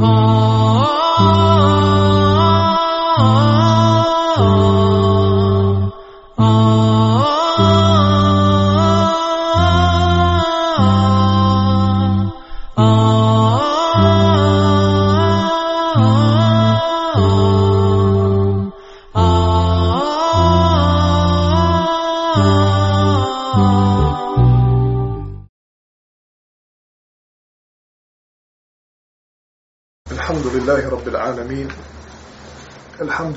Oh.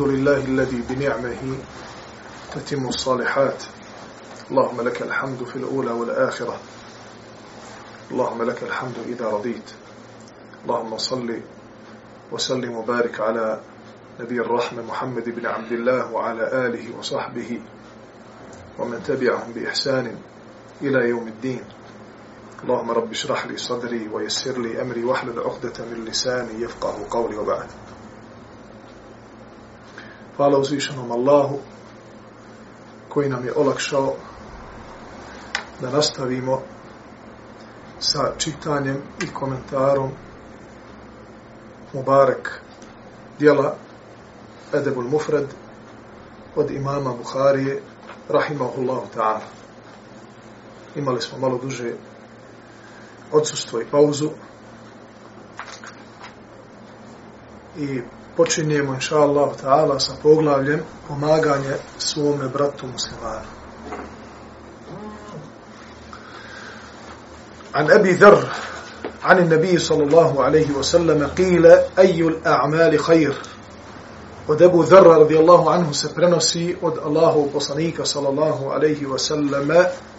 الحمد لله الذي بنعمه تتم الصالحات. اللهم لك الحمد في الأولى والآخرة. اللهم لك الحمد إذا رضيت. اللهم صل وسلم وبارك على نبي الرحمة محمد بن عبد الله وعلى آله وصحبه ومن تبعهم بإحسان إلى يوم الدين. اللهم رب اشرح لي صدري ويسر لي أمري واحلل عقدة من لساني يفقه قولي وبعد. Hvala uzvišenom Allahu koji nam je olakšao da nastavimo sa čitanjem i komentarom Mubarek dijela Edebul Mufred od imama Buharije rahimahullahu ta'ala. Imali smo malo duže odsustvo i pauzu i počinjemo, inša Allah, ta'ala, sa poglavljem pomaganje svome bratu muslimanu. عن أبي ذر عن النبي صلى الله عليه وسلم قيل أي الأعمال خير od Ebu Dharra radijallahu anhu se prenosi od Allahu poslanika sallallahu alaihi wa sallam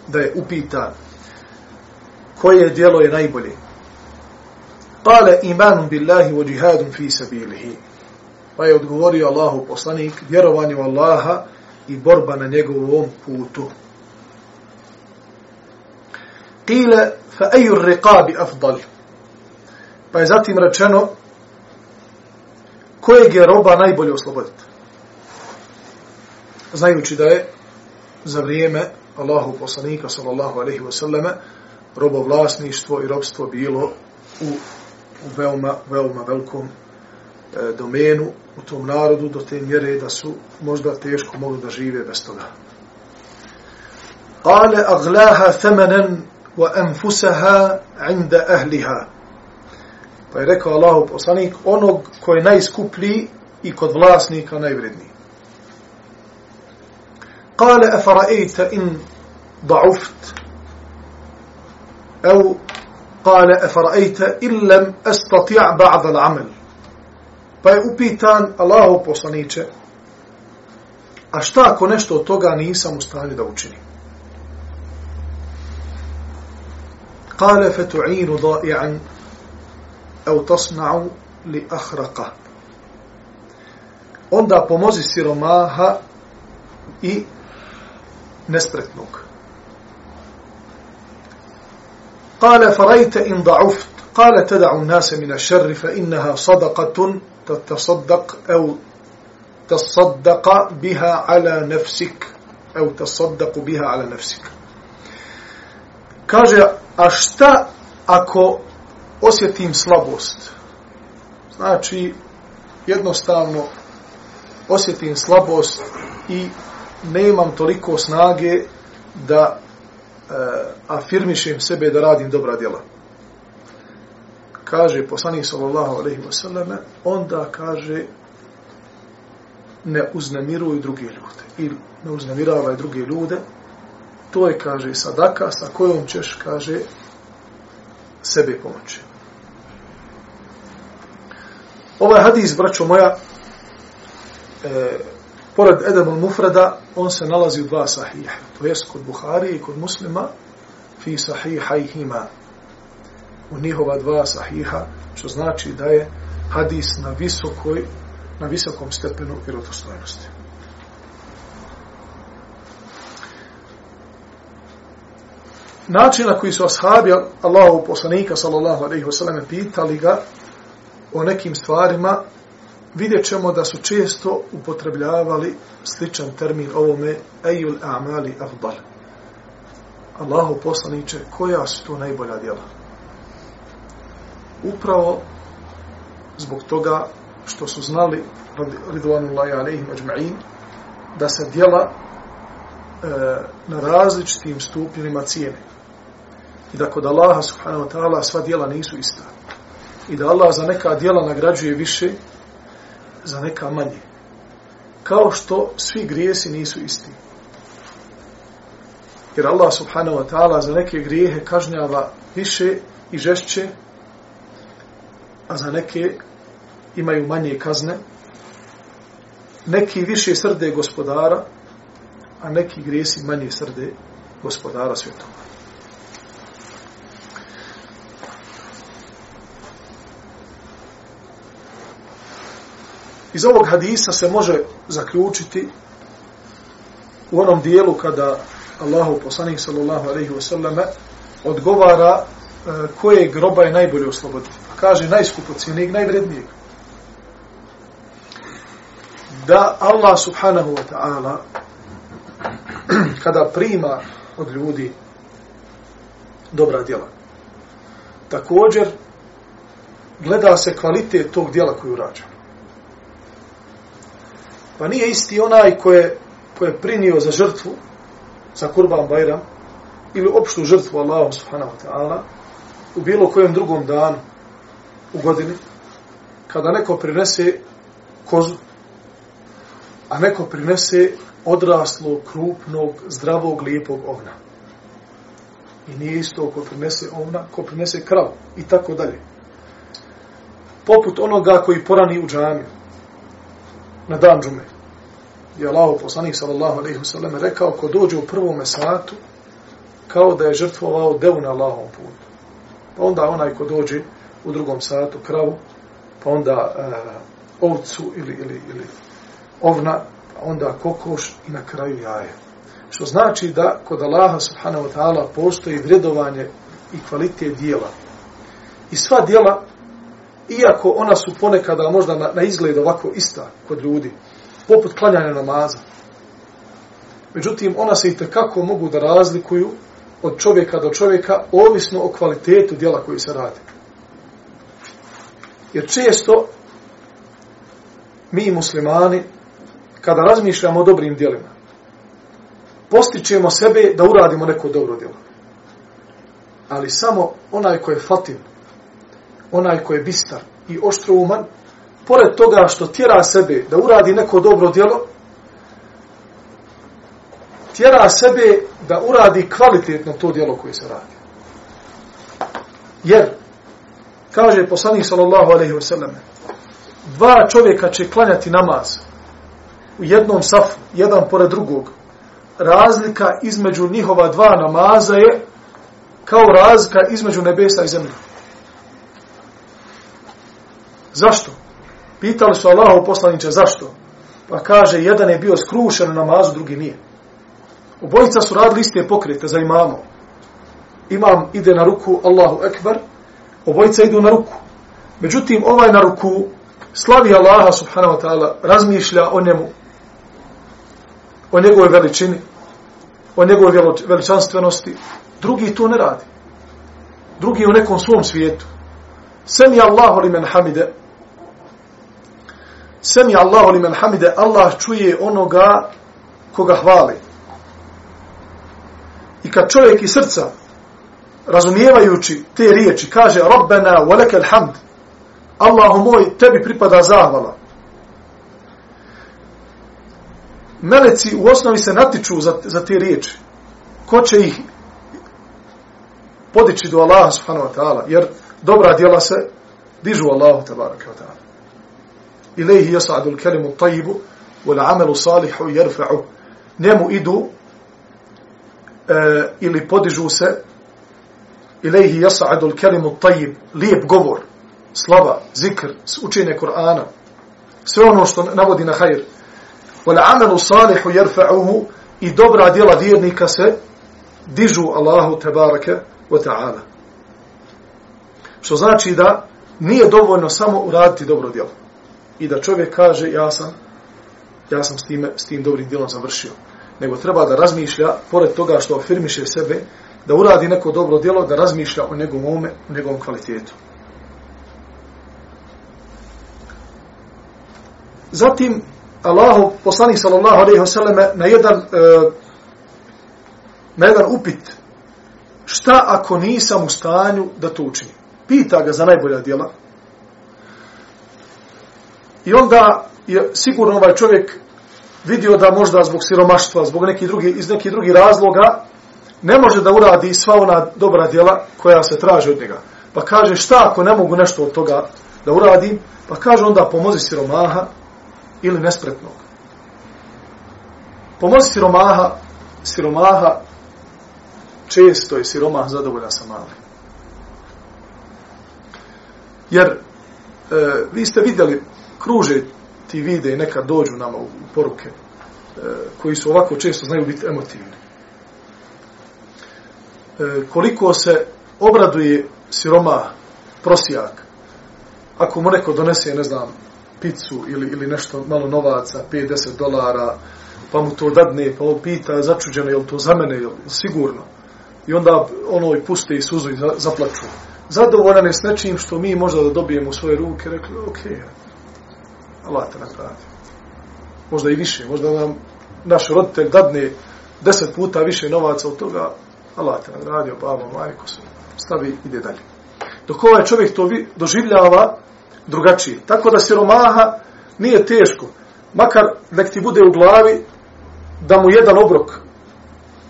da je upitan koje dijelo je najbolje. Kale imanun billahi wa jihadun fi sabilihi. Pa je odgovorio Allahu poslanik, vjerovanje u Allaha i borba na njegovom putu. Kile, fa ejur riqabi afdal. Pa je zatim rečeno, kojeg je roba najbolje osloboditi? Znajući da je za vrijeme Allahu poslanika, sallallahu alaihi wa sallame, robovlasništvo i robstvo bilo u, u veoma, veoma velikom domenu u tom narodu do te mjere da su možda teško mogli da žive bez toga. Kale aglaha thamanan wa anfusaha inda ahliha. Pa je rekao Allahu poslanik onog koji je najskuplji i kod vlasnika najvredniji. Kale afara'ejta in da'uft au kale afara'ejta in lam astati' ba'da l'amal. Pa je upitan Allahov poslaniče, a šta ako nešto od toga nisam u stanju da učinim? Kale fetu'inu da'i'an au tasna'u li ahraqa. Onda pomozi siromaha i nespretnog. Kale farajte in da'uft. Kale teda'u nase mina šerri fa innaha sadaqatun تتصدق أو تصدق بها على نفسك أو تصدق بها على نفسك kaže a šta ako osjetim slabost znači jednostavno osjetim slabost i nemam toliko snage da e, afirmišem sebe da radim dobra djela kaže poslanik sallallahu alejhi ve selleme onda kaže ne uznemiruju druge ljude. Ili ne uznemiravaj druge ljude. To je kaže sadaka sa kojom ćeš kaže sebe pomoći. Ovaj hadis braćo moja e, pored Edemul Mufrada on se nalazi u dva sahiha to jest kod Buhari i kod muslima fi sahihajhima u njihova dva sahiha, što znači da je hadis na visokoj, na visokom stepenu vjerotostojnosti. Način na koji su ashabi Allahu poslanika sallallahu alejhi ve sellem pitali ga o nekim stvarima vidjet ćemo da su često upotrebljavali sličan termin ovome ejul a'mali afdal. Allahu poslanice, koja su to najbolja djela? Upravo zbog toga što su znali ridvanullahi alaihim ajma'in da se djela e, na različitim stupnjima cijene. I da kod Allaha subhanahu wa ta'ala sva djela nisu ista. I da Allah za neka djela nagrađuje više za neka manje. Kao što svi grijesi nisu isti. Jer Allah subhanahu wa ta'ala za neke grijehe kažnjava više i žešće a za neke imaju manje kazne, neki više srde gospodara, a neki grijesi manje srde gospodara svjetova. Iz ovog hadisa se može zaključiti u onom dijelu kada Allahu poslanik sallallahu alejhi ve selleme odgovara e, koje groba je najbolje osloboditi. Kaže najskupocijenijeg, najvrednijeg da Allah subhanahu wa ta'ala kada prima od ljudi dobra djela također gleda se kvalitet tog djela koju urađa. Pa nije isti onaj koje, koje je prinio za žrtvu, za kurban bajram, ili opštu žrtvu Allahom subhanahu wa ta'ala, u bilo kojem drugom danu u godini, kada neko prinese kozu, a neko prinese odraslo, krupnog, zdravog, lijepog ovna. I nije isto ko prinese ovna, ko prinese krav i tako dalje. Poput onoga koji porani u džamiju na dan džume. Je Allah poslanik sallallahu alaihi wasallam rekao ko dođe u prvom satu kao da je žrtvovao devu na Allahom putu. Pa onda onaj ko dođe u drugom satu kravu, pa onda e, ovcu ili, ili, ili ovna, pa onda kokoš i na kraju jaje. Što znači da kod Allaha subhanahu wa ta'ala postoji vredovanje i kvalitet dijela. I sva dijela, iako ona su ponekada možda na, na izgled ovako ista kod ljudi, poput klanjanja namaza, međutim ona se i kako mogu da razlikuju od čovjeka do čovjeka, ovisno o kvalitetu dijela koji se radi. Jer često mi muslimani kada razmišljamo o dobrim djelima, postičemo sebe da uradimo neko dobro djelo. Ali samo onaj ko je fatin, onaj ko je bistar i oštrouman, pored toga što tjera sebe da uradi neko dobro djelo, tjera sebe da uradi kvalitetno to djelo koje se radi. Jer, kaže poslanik sallallahu alaihi wasallam, dva čovjeka će klanjati namaz, u jednom safu, jedan pored drugog, razlika između njihova dva namaza je kao razlika između nebesa i zemlje. Zašto? Pitali su Allahu poslaniče zašto? Pa kaže, jedan je bio skrušen na namazu, drugi nije. Obojica su radili iste pokrete za imamo. Imam ide na ruku Allahu Ekber, obojica idu na ruku. Međutim, ovaj na ruku slavi Allaha subhanahu wa ta'ala, razmišlja o njemu, o njegove veličini, o njegove veličanstvenosti, drugi to ne radi. Drugi u nekom svom svijetu. Semi Allahu li men hamide. Semi Allahu li men hamide. Allah čuje onoga koga hvali. I kad čovjek iz srca, razumijevajući te riječi, kaže Rabbena wa lekel hamd. Allahu moj, tebi pripada zahvala. meleci u osnovi se natiču za, za te riječi. Ko će ih podići do Allaha subhanahu wa ta'ala, jer dobra djela se dižu Allahu tabaraka wa ta'ala. Ilaihi jasadu l-kelimu tajibu, wal amelu salihu jerfa'u. Njemu idu e, ili podižu se ilaihi jasadu l-kelimu tajib, lijep govor, slava, zikr, učenje Kur'ana, sve ono što navodi na hajr, wal amalu salihu jerfa'uhu i dobra djela vjernika se dižu Allahu tebareke wa ta'ala. Što znači da nije dovoljno samo uraditi dobro djelo. I da čovjek kaže ja sam ja sam s, time, s tim dobrim djelom završio. Nego treba da razmišlja, pored toga što afirmiše sebe, da uradi neko dobro djelo, da razmišlja o njegovom ome, o njegovom kvalitetu. Zatim, Allahu poslanik sallallahu alejhi ve selleme na jedan e, na jedan upit šta ako nisam u stanju da to učinim pita ga za najbolja djela i onda je sigurno ovaj čovjek vidio da možda zbog siromaštva, zbog neki drugi, iz nekih drugih razloga, ne može da uradi sva ona dobra djela koja se traži od njega. Pa kaže, šta ako ne mogu nešto od toga da uradim? Pa kaže, onda pomozi siromaha ili nespretnog. Pomozi siromaha, siromaha, često je siromah zadovoljan sa malim. Jer, e, vi ste vidjeli, kruže ti vide i neka dođu nama u poruke, e, koji su ovako često znaju biti emotivni. E, koliko se obraduje siroma, prosijak, ako mu neko donese, ne znam, picu ili, ili nešto malo novaca, 5-10 dolara, pa mu to dadne, pa on pita začuđeno, je li to za mene, je li sigurno? I onda ono i puste i suzu i zaplaču. Zadovoljan je s nečim što mi možda da dobijemo u svoje ruke, rekli, okej, Allah te nagradi. Možda i više, možda nam naš roditelj dadne deset puta više novaca od toga, Allah te nagradio, babo, majko stavi, ide dalje. Dok ovaj čovjek to doživljava drugačije. Tako da siromaha nije teško. Makar nek ti bude u glavi da mu jedan obrok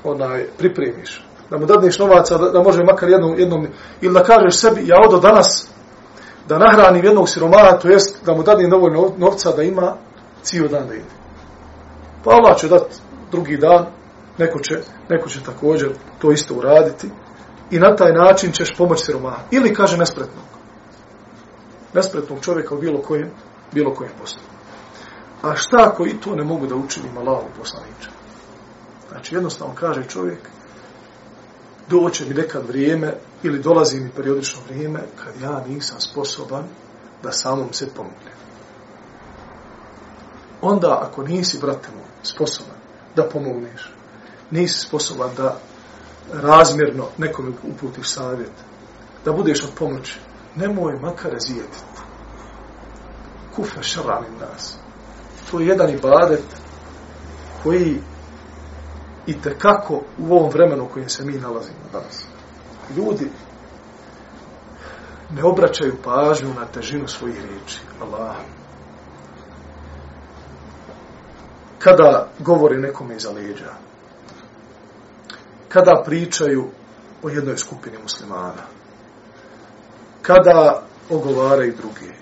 onaj, pripremiš. Da mu dadneš novaca, da, da može makar jednom, jednom, ili da kažeš sebi, ja odo danas da nahranim jednog siromaha, to jest da mu dadim dovoljno novca da ima cijel dan da ide. Pa Allah će dati drugi dan, neko će, neko će također to isto uraditi i na taj način ćeš pomoći siromaha. Ili kaže nespretnog. Nespretnog čovjeka u bilo kojem, bilo kojem poslu. A šta ako i to ne mogu da učinim Allahom poslaniče? Znači jednostavno kaže čovjek, doće mi nekad vrijeme ili dolazi mi periodično vrijeme kad ja nisam sposoban da samom se pomognem. Onda, ako nisi, brate moj, sposoban da pomogneš, nisi sposoban da razmjerno nekome uputiš savjet, da budeš od pomoći, nemoj makar razijetiti. Kufa šaranim nas. To je jedan ibadet koji i te kako u ovom vremenu u kojem se mi nalazimo danas. Ljudi ne obraćaju pažnju na težinu svojih riječi. Allah. Kada govori nekome iza leđa, kada pričaju o jednoj skupini muslimana, kada ogovaraju druge,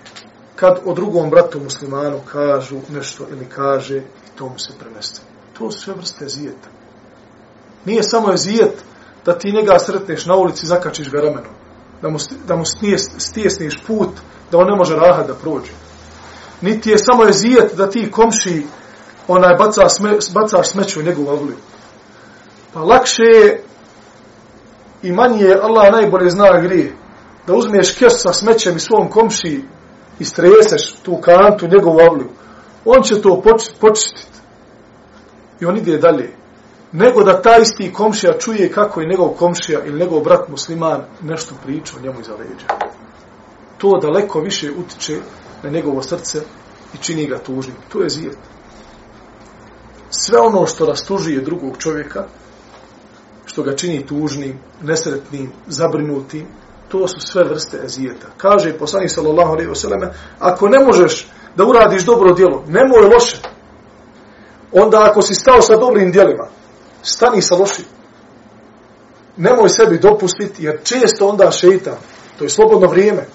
kad o drugom bratu muslimanu kažu nešto ili kaže i to mu se premeste. To su sve vrste zijeta. Nije samo zijet da ti njega sretneš na ulici i zakačiš ga ramenom. Da mu, da mu stjesniš put da on ne može rahat da prođe. Niti je samo zijet da ti komši onaj baca sme, bacaš smeću u njegovu avliju. Pa lakše je i manje je Allah najbolje zna grije. Da uzmeš kesu sa smećem i svom komši i streseš tu kantu njegovu avliju. On će to počistiti. I on ide dalje nego da taj isti komšija čuje kako je njegov komšija ili njegov brat musliman nešto priča o njemu iza leđa. To daleko više utiče na njegovo srce i čini ga tužnim. To je zijet. Sve ono što rastužuje drugog čovjeka, što ga čini tužnim, nesretnim, zabrinutim, to su sve vrste ezijeta. Kaže poslanik sallallahu alejhi ve selleme, ako ne možeš da uradiš dobro djelo, nemoj loše. Onda ako si stao sa dobrim djelima, stani sa lošim. Nemoj sebi dopustiti, jer često onda šeitan, to je slobodno vrijeme,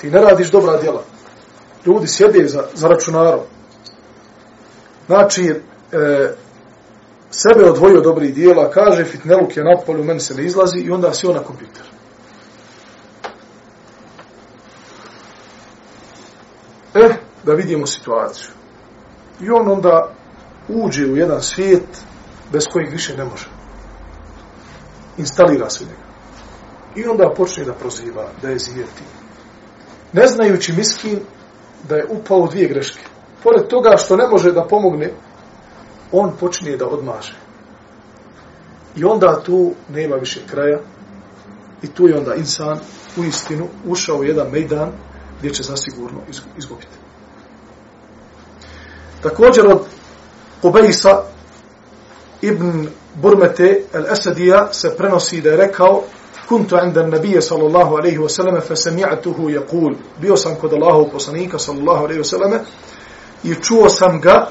ti ne radiš dobra djela. Ljudi sjede za, za računarom. Znači, e, sebe odvojio dobri dijela, kaže, fitneluk je na polju, meni se ne izlazi i onda si on na kompjuter. E, da vidimo situaciju. I on onda uđe u jedan svijet, bez kojeg više ne može. Instalira se njega. I onda počne da proziva, da je zijeti. Ne znajući miskin da je upao u dvije greške. Pored toga što ne može da pomogne, on počne da odmaže. I onda tu nema više kraja i tu je onda insan u istinu ušao u jedan mejdan gdje će zasigurno izgubiti. Također od Kubejsa ibn Burmete al-Asadija se prenosi da je rekao kuntu inda nabije sallallahu alaihi wa sallam fa sami'atuhu yaqul bio sam kod Allahov poslanika sallallahu alaihi wa sallame i čuo sam ga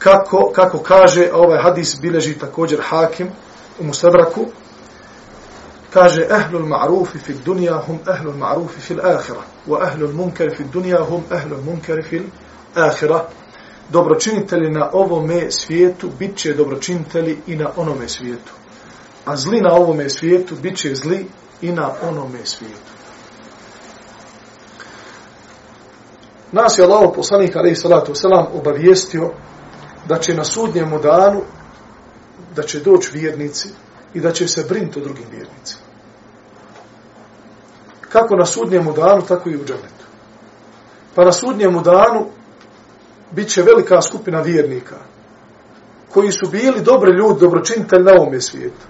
kako, kako kaže ovaj hadis bileži također hakim u Mustadraku kaže ehlul ma'rufi fi dunya hum ehlul ma'rufi fi al-akhirah wa ehlul munkar fi dunya hum ehlul munkar fi al-akhirah dobročinitelji na ovome svijetu bit će dobročinitelji i na onome svijetu. A zli na ovome svijetu bit će zli i na onome svijetu. Nas je Allah poslanik alaihi salatu wasalam obavijestio da će na sudnjemu danu da će doći vjernici i da će se brinuti o drugim vjernicima. Kako na sudnjemu danu, tako i u džanetu. Pa na sudnjemu danu bit će velika skupina vjernika koji su bili dobri ljudi, dobročinitelji na ovome svijetu.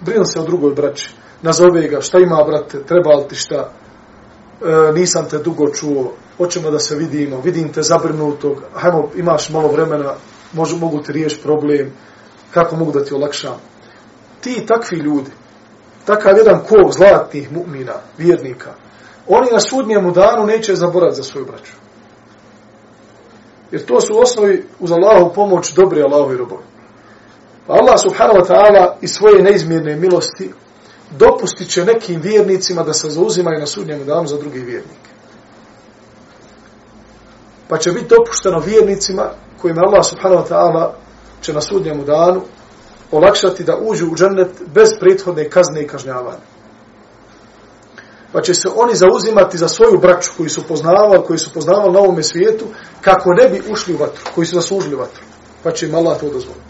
Brinu se o drugoj braći. Nazove ga, šta ima, brate, treba li ti šta? E, nisam te dugo čuo, hoćemo da se vidimo, vidim te zabrinutog, hajmo, imaš malo vremena, može, mogu ti riješiti problem, kako mogu da ti olakšam. Ti takvi ljudi, takav jedan kov zlatnih mu'mina, vjernika, oni na sudnjemu danu neće zaboraviti za svoju braću. Jer to su u osnovi uz Allahu pomoć dobri Allahovi robovi. Pa Allah subhanahu wa ta'ala i svoje neizmjerne milosti dopustit će nekim vjernicima da se zauzimaju na sudnjem danu za drugi vjernike. Pa će biti dopušteno vjernicima kojima Allah subhanahu wa ta'ala će na sudnjemu danu olakšati da uđu u džennet bez prethodne kazne i kažnjavanja pa će se oni zauzimati za svoju braću koji su poznavali, koji su poznavali na ovome svijetu, kako ne bi ušli u vatru, koji su zaslužili vatru. Pa će im Allah to dozvoliti.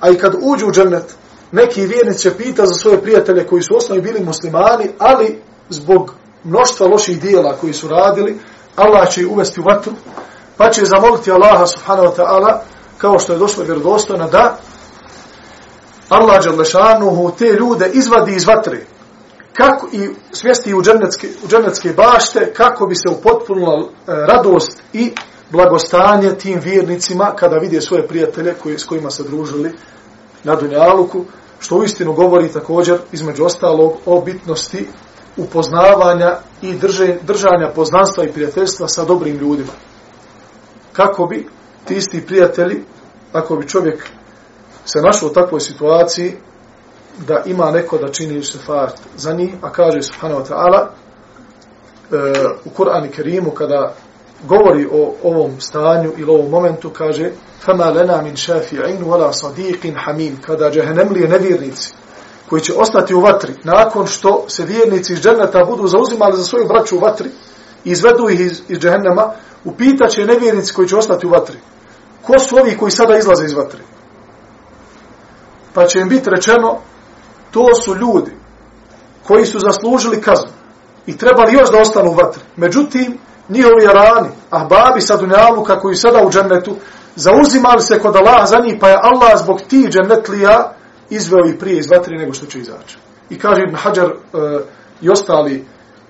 A i kad uđu u džennet, neki vjernici će pita za svoje prijatelje koji su osnovi bili muslimani, ali zbog mnoštva loših dijela koji su radili, Allah će ih uvesti u vatru, pa će zamoliti Allaha subhanahu wa ta'ala, kao što je došlo vjerodostojno, da Allah Đalešanuhu te ljude izvadi iz vatre, kako i smjesti u džennetske, u džennetske bašte, kako bi se upotpunila e, radost i blagostanje tim vjernicima kada vide svoje prijatelje koji, s kojima se družili na Dunjaluku, što u istinu govori također između ostalog o bitnosti upoznavanja i drže, držanja poznanstva i prijateljstva sa dobrim ljudima kako bi ti isti prijatelji, ako bi čovjek se našao u takvoj situaciji, da ima neko da čini se fart za njih, a kaže subhanahu wa ta'ala e, u Kur'an i Kerimu kada govori o ovom stanju ili ovom momentu, kaže فَمَا لَنَا مِنْ شَافِعِنُ وَلَا صَدِيقٍ حَمِيمٍ kada džahenemlije nevjernici koji će ostati u vatri nakon što se vjernici iz dženeta budu zauzimali za svoju braću u vatri, izvedu ih iz, iz džehennema, upitaće nevjernici koji će ostati u vatri. Ko su ovi koji sada izlaze iz vatri? Pa će im biti rečeno to su ljudi koji su zaslužili kaznu i trebali još da ostanu u vatri. Međutim, njihovi rani, ahbabi sa dunjaluka koji sada u džennetu, zauzimali se kod Allah za njih, pa je Allah zbog ti džennetlija izveo i prije iz vatri nego što će izaći. I kaže Ibn Hajar uh, i ostali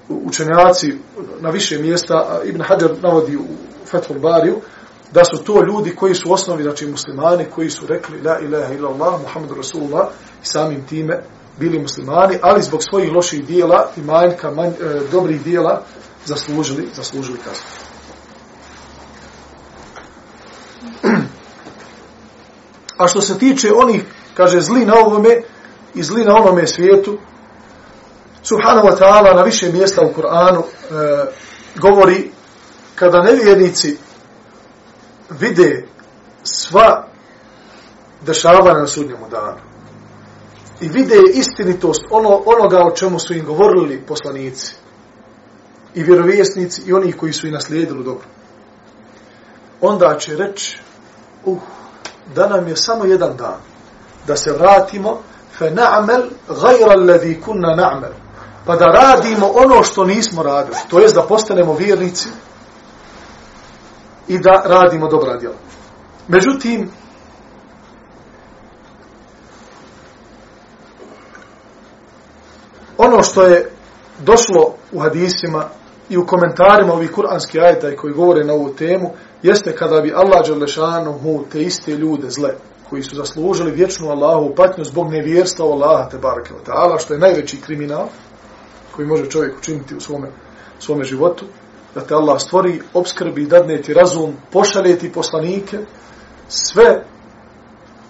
učenjaci na više mjesta, Ibn Hajar navodi u Fethul Bariju, da su to ljudi koji su osnovi, znači muslimani, koji su rekli la ilaha illallah, Muhammedu Rasulullah, i samim time bili muslimani, ali zbog svojih loših dijela i manjka manj, e, dobrih dijela zaslužili, zaslužili kaznu. A što se tiče onih, kaže, zli na ovome i zli na onome svijetu, Subhanahu wa ta'ala na više mjesta u Kur'anu e, govori kada nevjernici vide sva dešavanja na sudnjemu danu i vide istinitost ono, onoga o čemu su im govorili poslanici i vjerovjesnici i oni koji su i naslijedili dobro. Onda će reći, uh, da nam je samo jedan dan, da se vratimo, fe na'mel gajra alladhi kunna na'mel, pa da radimo ono što nismo radili, to jest da postanemo vjernici i da radimo dobra djela. Međutim, ono što je došlo u hadisima i u komentarima ovih kuranskih ajeta koji govore na ovu temu, jeste kada bi Allah Đalešanuhu te iste ljude zle, koji su zaslužili vječnu Allahu patnju zbog nevjerstva Allaha te barake ta'ala, što je najveći kriminal koji može čovjek učiniti u svome, svome životu, da te Allah stvori, obskrbi, dadne ti razum, pošalje ti poslanike, sve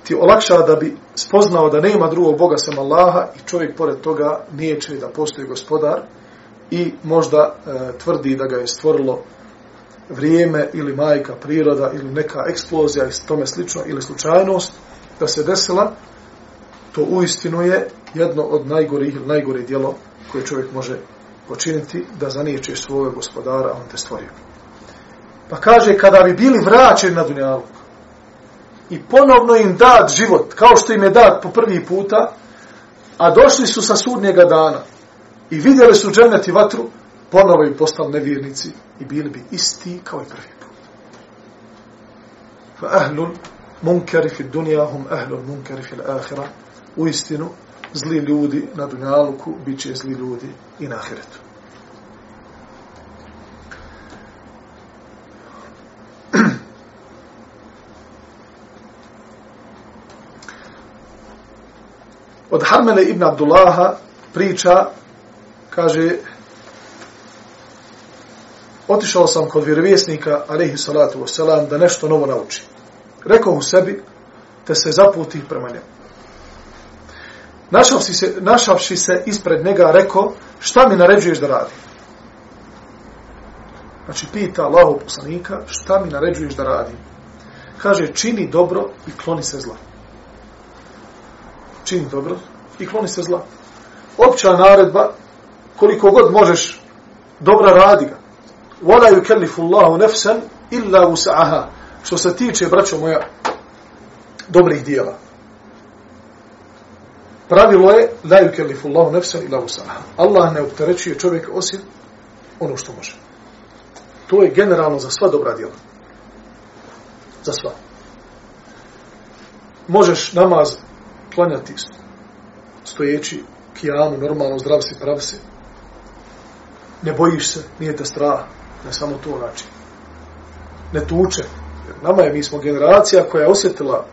ti olakša da bi spoznao da nema drugog Boga sem Allaha i čovjek pored toga niječe da postoji gospodar i možda e, tvrdi da ga je stvorilo vrijeme ili majka, priroda ili neka eksplozija i tome slično ili slučajnost da se desila, to uistinu je jedno od najgorih ili najgore djelo koje čovjek može počiniti da zaniječeš svoje gospodara, a on te stvorio. Pa kaže, kada bi bili vraćeni na dunjalu i ponovno im dat život, kao što im je dat po prvi puta, a došli su sa sudnjega dana i vidjeli su džennet i vatru, ponovo im postali nevjernici i bili bi isti kao i prvi put. Fa ahlul munkari fi dunjahum ahlul munkari fi l'ahira. U istinu, zli ljudi na dunjaluku bit će zli ljudi i na ahiretu. Od Harmele ibn Abdullaha priča, kaže, otišao sam kod vjerovjesnika, alaihi salatu wasalam, da nešto novo nauči. Rekao u sebi, te se zaputi prema njemu Našavši se, našavši se ispred njega, rekao, šta mi naređuješ da radi? Znači, pita Allahu poslanika, šta mi naređuješ da radi? Kaže, čini dobro i kloni se zla. Čini dobro i kloni se zla. Opća naredba, koliko god možeš, dobra radi ga. وَلَا يُكَلِّفُ اللَّهُ نَفْسًا إِلَّا وُسَعَهَا Što se tiče, braćo moja, dobrih dijela. Pravilo je la yukellifu Allahu nafsan illa wusaha. Allah ne opterećuje čovjek osim ono što može. To je generalno za sva dobra djela. Za sva. Možeš namaz klanjati stojeći kijamu, normalno, zdrav si, prav si. Ne bojiš se, nije te strah, ne samo to znači. Ne tuče. Jer nama je, mi smo generacija koja je osjetila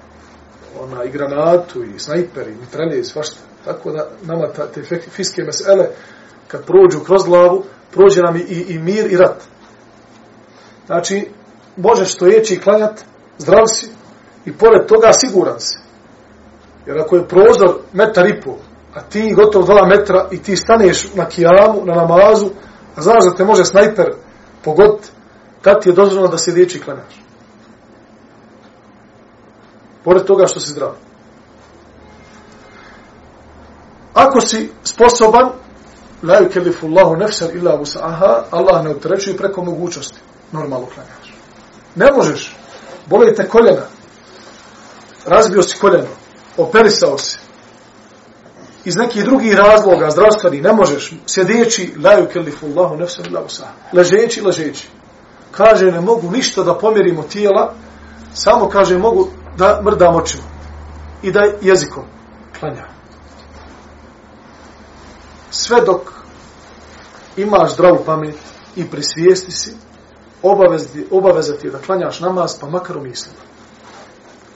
ona i granatu i snajper i mitralje i svašta. Tako da nama ta, te fiske mesele kad prođu kroz glavu, prođe nam i, i mir i rat. Znači, možeš stojeći i klanjat, zdrav si i pored toga siguran si. Jer ako je prozor metar i pol, a ti gotovo dva metra i ti staneš na kijamu, na namazu, a znaš da te može snajper pogoditi, tad ti je dozvoljeno da se liječi klanjaš. Pored toga što si zdrav. Ako si sposoban, la yukellifu Allahu nafsan illa wus'aha, Allah ne opterećuje preko mogućnosti. Normalno klanjaš. Ne možeš. Bole te koljena. Razbio si koljeno. Operisao si. Iz nekih drugih razloga, zdravstveni, ne možeš. Sjedeći, la yukellifu Allahu nafsan illa wus'aha. Ležeći, ležeći. Kaže, ne mogu ništa da pomjerimo tijela, samo kaže, mogu da mrdam očima. I da jezikom klanja. Sve dok imaš zdravu pamet i prisvijesti si, obavezati, obavezati da klanjaš namaz, pa makar u mislima.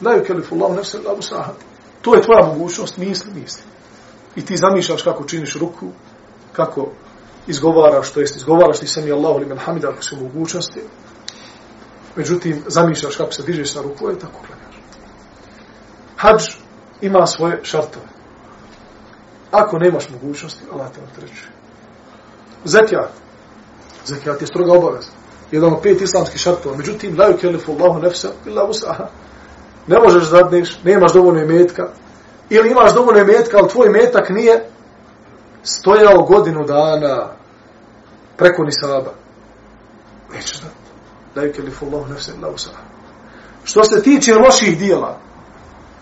Laju kelifu Allahu nefse Allahu sahat. To je tvoja mogućnost, misli, misli. I ti zamišljaš kako činiš ruku, kako izgovaraš, to jest izgovaraš ti sami Allahu li men hamida ako su mogućnosti. Međutim, zamišljaš kako se dižeš sa ruku i tako klanjaš. Hadž ima svoje šartove. Ako nemaš mogućnosti, Allah te otrećuje. Zekijat. Zekijat je stroga obaveza. Jedan od pet islamskih šartova. Međutim, la yukellifu Allahu nefsa illa usaha. Ne možeš zadneš, nemaš dovoljno imetka. Ili imaš dovoljno imetka, ali tvoj imetak nije stojao godinu dana preko nisaba. Nećeš da. La yukellifu Allahu nefsa illa usaha. Što se tiče loših dijela,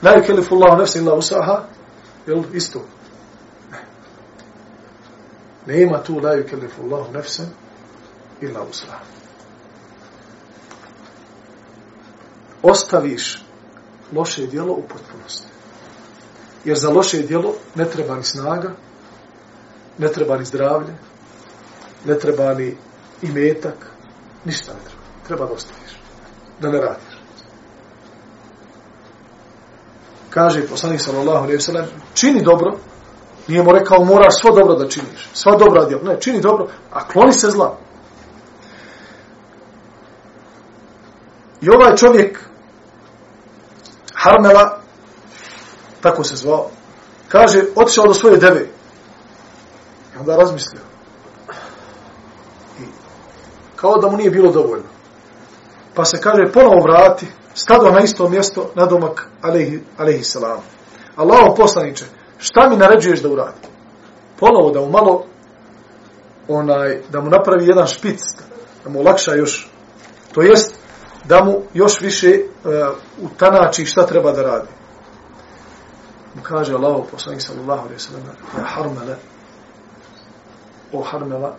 la yukellifu Allahu nefsa illa usaha, jel, isto. Ne Nema tu la yukellifu Allahu nefsa illa usaha. Ostaviš loše dijelo u potpunosti. Jer za loše dijelo ne treba ni snaga, ne treba ni zdravlje, ne treba ni i metak, ništa ne treba. Treba da ostaviš. Da ne radiš. Kaže poslanik sallallahu alejhi ve sellem, čini dobro, nije mu rekao moraš svo dobro da činiš. Sva dobra djela. Ne, čini dobro, a kloni se zla. I ovaj čovjek Harmela, tako se zvao, kaže, otišao do svoje deve. I onda razmislio. I kao da mu nije bilo dovoljno. Pa se kaže, ponovo vrati, stado na isto mjesto, na domak, alaihi, alaihi salam. Allaho poslaniče, šta mi naređuješ da uradi? Ponovo da mu malo, onaj, da mu napravi jedan špic, da mu olakša još, to jest, da mu još više uh, utanači šta treba da radi. Mu kaže Allaho poslanik sallallahu alaihi sallam, ja harmele, o harmela,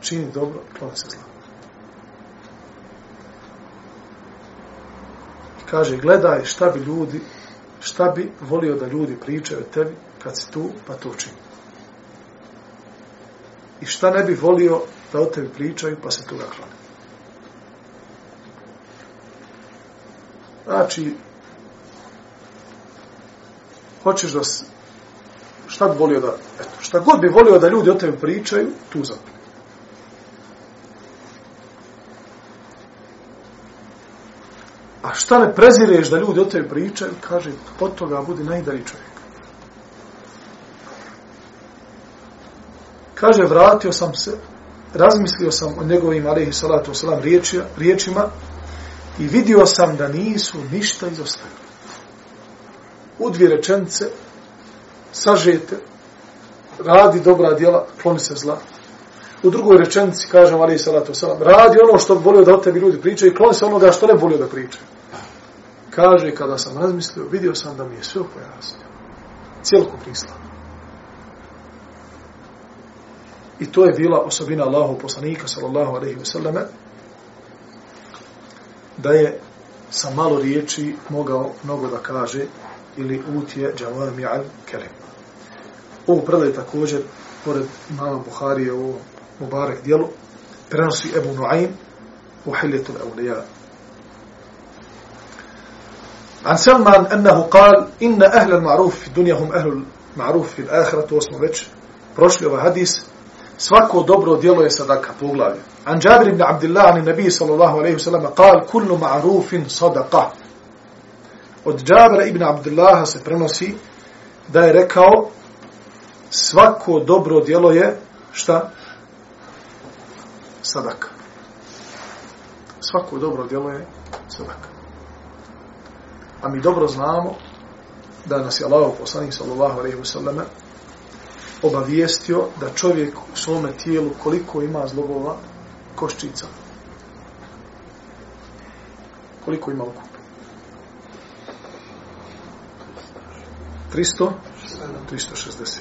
čini dobro, klon se zla. Kaže, gledaj šta bi ljudi, šta bi volio da ljudi pričaju o tebi, kad si tu, pa to čini. I šta ne bi volio da o tebi pričaju, pa se toga kloni. Znači, hoćeš da šta bi volio da, eto, šta god bi volio da ljudi o tebi pričaju, tu zapne. A šta ne prezireš da ljudi o tebi pričaju, kaže, od toga budi najdari čovjek. Kaže, vratio sam se, razmislio sam o njegovim, alaihi salatu wasalam, riječima, i vidio sam da nisu ništa izostavili. U dvije rečence sažete, radi dobra djela, kloni se zla. U drugoj rečenici, kažem, ali salatu salam, radi ono što bi volio da o tebi ljudi pričaju i kloni se onoga što ne volio da pričaju. Kaže, kada sam razmislio, vidio sam da mi je sve pojasnio. Cijelokupni islam. I to je bila osobina Allahu poslanika, sallallahu alaihi ve sallame, da je sa malo riječi mogao mnogo da kaže ili utje džavami al kelim. Ovo predaje također, pored mama Buharije u Mubarek dijelu, prenosi Ebu Nuaym u Hiljetul Eulija. عن سلمان أنه قال إن أهل المعروف في الدنيا هم أهل المعروف في الآخرة واسمه već prošli ovaj hadis svako dobro djelo je sadaka poglavlje عن جابر بن عبد الله عن النبي صلى الله عليه وسلم قال كل معروف صدقة od Džabra ibn Abdullaha se prenosi da je rekao svako dobro djelo je šta? Sadaka. Svako dobro djelo je sadaka. A mi dobro znamo da nas je Allah poslanik sallallahu alaihi ve sallam obavijestio da čovjek u svome tijelu koliko ima zlogova koščica. Koliko ima ukup? 300? 360.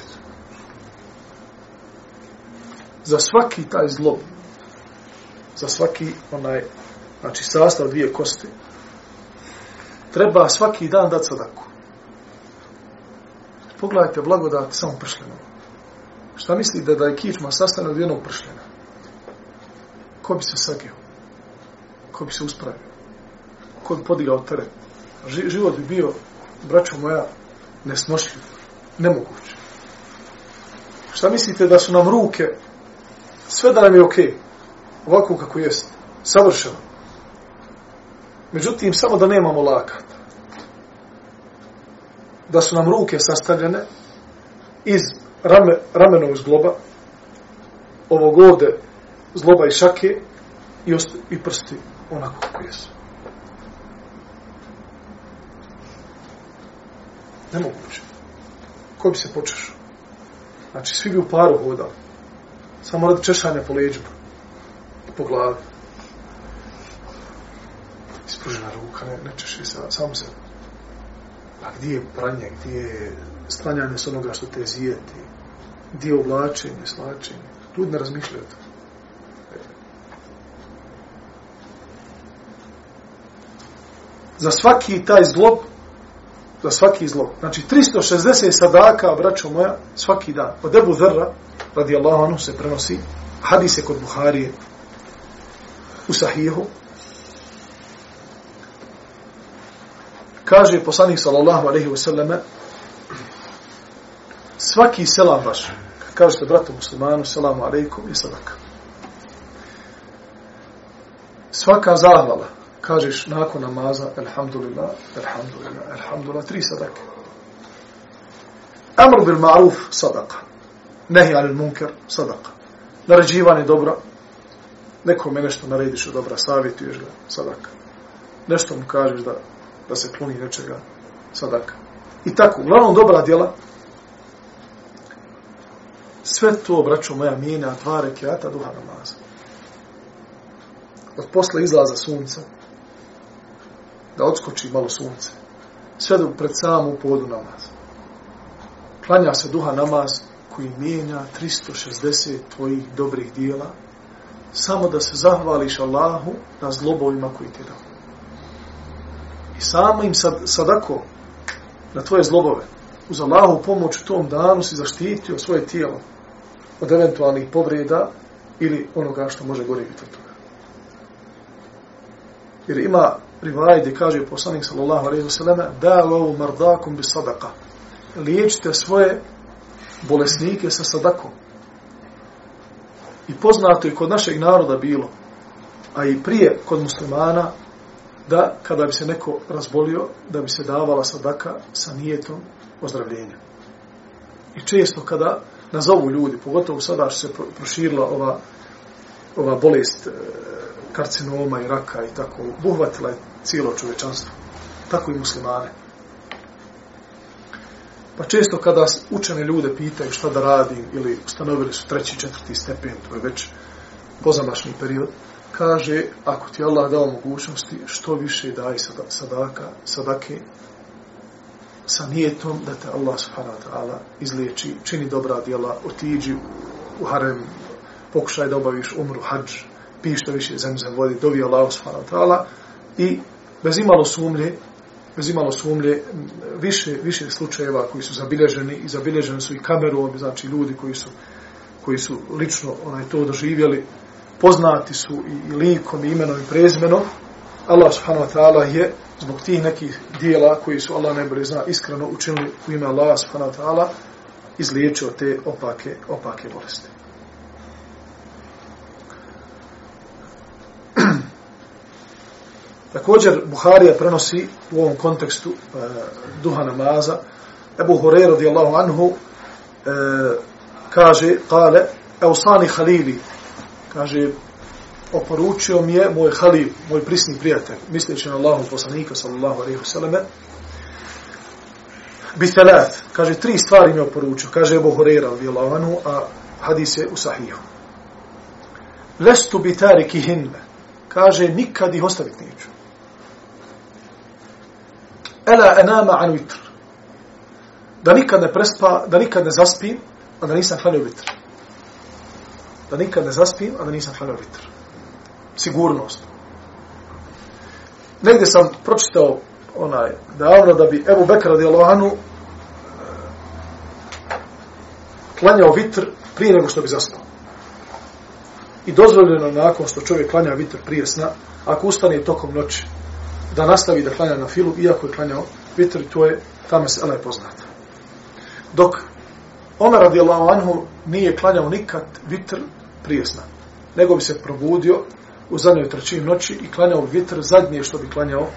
Za svaki taj zlob, za svaki onaj, znači sastav dvije kosti, treba svaki dan dati sadaku. Pogledajte blagodat samo pršljeno. Šta mislite da je kičma sastavljena od jednog pršljena? ko bi se sagio? Ko bi se uspravio? Ko bi podigao teret? Život bi bio, braćo moja, nesnošljiv, nemoguće. Šta mislite da su nam ruke, sve da nam je okej, okay, ovako kako jest, savršeno. Međutim, samo da nemamo lakat. Da su nam ruke sastavljene iz rame, ramenog zgloba, ovog ovde zloba i šake i, osta, i prsti onako kako jesu. Nemoguće. Ko bi se počešao? Znači, svi bi u paru hodali. Samo radi češanja po leđima. Po glavi. Ispružena ruka, ne, ne češi se, samo se. A gdje je pranje, gdje je stanjanje s onoga što te zijeti? Gdje je oblačenje, slačenje? Ljudi ne razmišljaju to. za svaki taj zlob, za svaki zlob. Znači, 360 sadaka, braćo moja, svaki dan. Od Ebu Zerra, radi Allahu anu, se prenosi, hadise kod Buharije, sahihu, kaže poslanik sallallahu alaihi wasallam svaki selam vaš, kad kažete bratu muslimanu, selamu alaikum i sadaka. Svaka zahvala, kažeš nakon namaza, alhamdulillah, alhamdulillah, alhamdulillah, tri sadake. Amr bil ma'ruf, sadaka. Nehi alil munker, sadaka. Naređivanje dobra, nekome nešto narediš od dobra, savjetuješ ga, sadaka. Nešto mu kažeš da, da se kloni nečega, sadaka. I tako, uglavnom dobra djela, sve to, braćo moja, mijenja dva rekiata duha namaza. Od posle izlaza sunca, da odskoči malo sunce, sve do pred samu podu namaza. Klanja se duha namaz koji mijenja 360 tvojih dobrih dijela, samo da se zahvališ Allahu na zlobovima koji ti dao. I samo im sad, sadako na tvoje zlobove, uz Allahu pomoć u tom danu si zaštitio svoje tijelo od eventualnih povreda ili onoga što može gore biti od toga. Jer ima rivaj gdje kaže poslanik sallallahu alaihi wa sallam da lovu mardakum bi sadaka liječite svoje bolesnike sa sadakom. I poznato je kod našeg naroda bilo, a i prije kod muslimana, da kada bi se neko razbolio, da bi se davala sadaka sa nijetom ozdravljenja. I često kada nazovu ljudi, pogotovo sada što se proširila ova, ova bolest e, karcinoma i raka i tako, buhvatila je cijelo čovečanstvo. Tako i muslimane. Pa često kada učene ljude pitaju šta da radim ili ustanovili su treći, četvrti stepen, to je već pozamašni period, kaže, ako ti Allah dao mogućnosti, što više daj sadaka, sadake, sa nijetom da te Allah subhanahu wa ta'ala izliječi, čini dobra djela, otiđi u harem, pokušaj da obaviš umru, hađ, pi što više zemzem vodi, dovi Allah subhanahu wa ta'ala i bez imalo sumlje, bez imalo sumlje, više, više slučajeva koji su zabilježeni i zabilježeni su i kamerom, znači ljudi koji su, koji su lično onaj to doživjeli, poznati su i, i likom, i imenom, i prezmenom, Allah subhanahu wa ta'ala je zbog tih nekih dijela koji su Allah najbolje zna iskreno učinili u ime Allah subhanahu wa ta'ala izliječio te opake, opake bolesti. Također Buharija prenosi u ovom kontekstu e, duha namaza. Ebu Hurajra radijallahu anhu e, kaže kale Eusani Halili. Kaže oporučio mi je moj halil, moj prisni prijatelj, misleći na Allahu poslanika, sallallahu alaihi vseleme, bitelat, kaže, tri stvari mi je oporučio, kaže Ebu Horeira, anhu a hadis je u sahihu. Lestu bitari kihinne kaže, nikad ih ostaviti neću. Ela enama an vitr, da nikad ne prespa, da nikad ne zaspim, a da nisam hranio vitr. Da nikad ne zaspim, a da nisam hranio vitr sigurnost. Negdje sam pročitao onaj davno da bi Ebu Bekra radijalohanu eh, klanjao vitr prije nego što bi zaspao. I dozvoljeno nakon što čovjek klanja vitr prije sna, ako ustane tokom noći, da nastavi da klanja na filu, iako je klanjao vitr, to je, tamo se je poznata. Dok Omer radijalahu anhu nije klanjao nikad vitr prije sna, nego bi se probudio u zadnjoj trećini noći i klanjao vitr zadnje što bi klanjao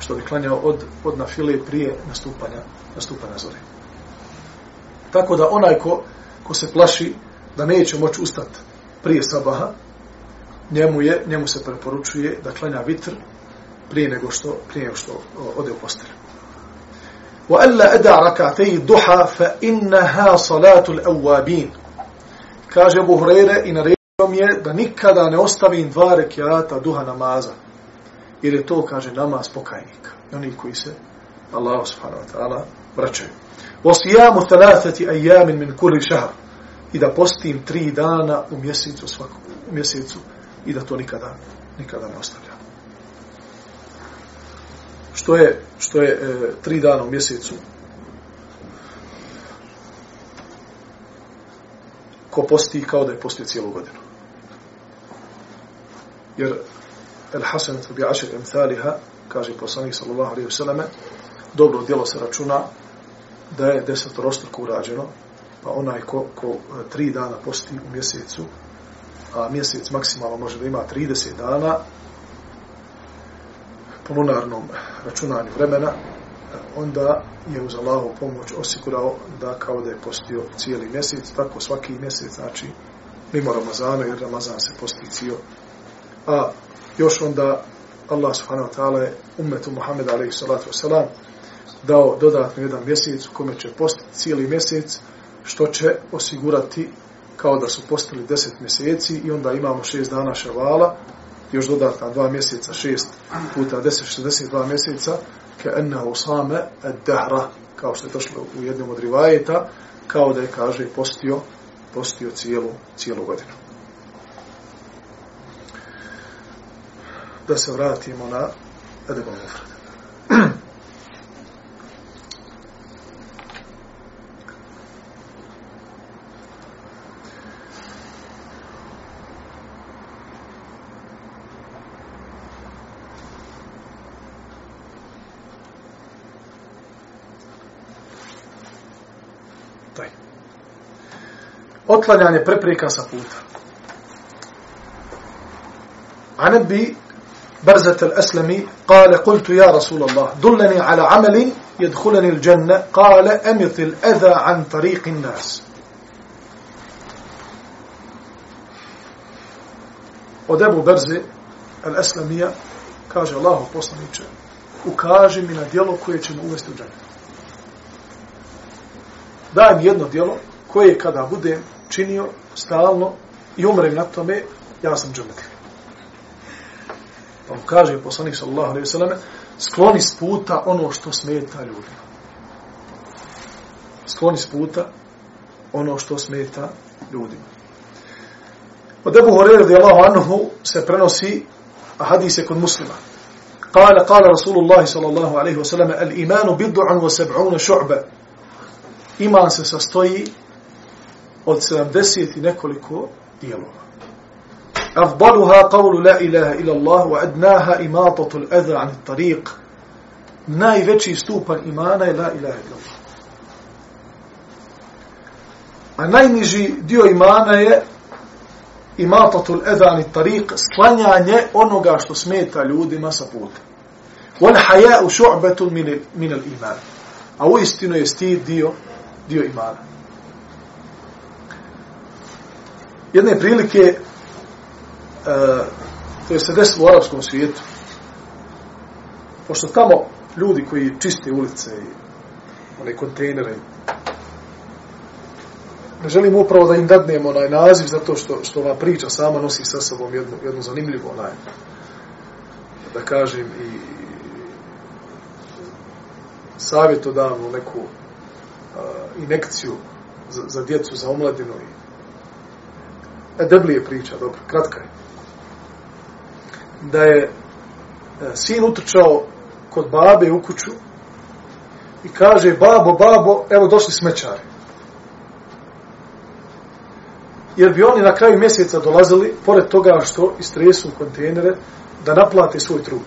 što bi klanjao od, od na file prije nastupanja, nastupanja zore. Tako da onaj ko, ko se plaši da neće moći ustati prije sabaha, njemu je njemu se preporučuje da klanja vitr prije nego što prije nego što ode u postelju. Wa alla ada rak'atay duha fa innaha al-awabin. Kaže Abu Hurajra i naredio mi je da nikada ne ostavim dva rekiata duha namaza. Jer je to, kaže, namaz pokajnika. I oni koji se Allah subhanahu wa ta'ala vraćaju. Osijamu thalathati ajamin min kulli shahr. I da postim tri dana u mjesecu svakog, u mjesecu i da to nikada, nikada ne ostavim. Što je, što je e, tri dana u mjesecu? Ko posti kao da je postio cijelu godinu jer el Hasan bi ašir emthaliha, kaže poslanik sallallahu alaihi vseleme, dobro djelo se računa da je desetorostruko urađeno, pa onaj ko, ko e, tri dana posti u mjesecu, a mjesec maksimalno može da ima 30 dana, po lunarnom računanju vremena, onda je uz Allahovu pomoć osigurao da kao da je postio cijeli mjesec, tako svaki mjesec, znači mimo Ramazana, jer Ramazan se posti cijel. A još onda Allah subhanahu wa ta'ala je umetu Muhammed alaihi salatu wasalam dao dodatno jedan mjesec u kome će postiti cijeli mjesec, što će osigurati kao da su postali deset mjeseci i onda imamo šest dana ševala, još dodatna dva mjeseca, šest puta deset, šestdeset dva mjeseca, ke enna usame ed dehra, kao što je došlo u jednom od rivajeta, kao da je, kaže, postio, postio cijelu, cijelu godinu. Da se vratimo na Edebom Mufrada. otklanjanje prepreka sa puta. عن ابي برزة الأسلمي قال قلت يا رسول الله دلني على عمل يدخلني الجنة قال أمث الأذى عن طريق الناس od Ebu Berze al-Aslamija kaže Allahu poslaniče ukaži mi na djelo koje će mu uvesti u džanet. Daj mi jedno djelo koje kada budem činio stalno i umrem na tome, ja sam džumet. Pa mu kaže poslanik sallallahu alaihi sallam, skloni s puta ono što smeta ljudima. Skloni s puta ono što smeta ljudima. Od Ebu Horeira radijallahu anhu se prenosi a hadise kod muslima. قال قال رسول الله صلى الله عليه وسلم الإيمان بضع وسبعون شعبة إيمان se sastoji od 70 i nekoliko dijelova. Afdaluha qavlu la ilaha ila Allah wa adnaha imatatu al-adha 'an at-tariq. Najveći stupan imana je la ilaha ila Allah. A najniži dio imana je imatatu al-adha 'an at-tariq, sklanjanje onoga što smeta ljudima sa puta. Wal haja'u shu'batun min min al-iman. A u istinu je stid dio dio imana. Jedne prilike uh, to je se desilo u arapskom svijetu. Pošto tamo ljudi koji čiste ulice i one kontejnere ne želim upravo da im dadnemo onaj naziv zato što, što ova priča sama nosi sa sobom jednu, jednu zanimljivu onaj da kažem i savjetodavnu neku uh, inekciju za, za djecu, za omladinu i E, deblije priča, dobro, kratka je. Da je e, sin utrčao kod babe u kuću i kaže, babo, babo, evo došli smećari. Jer bi oni na kraju mjeseca dolazili, pored toga što istresu kontejnere, da naplate svoj trud.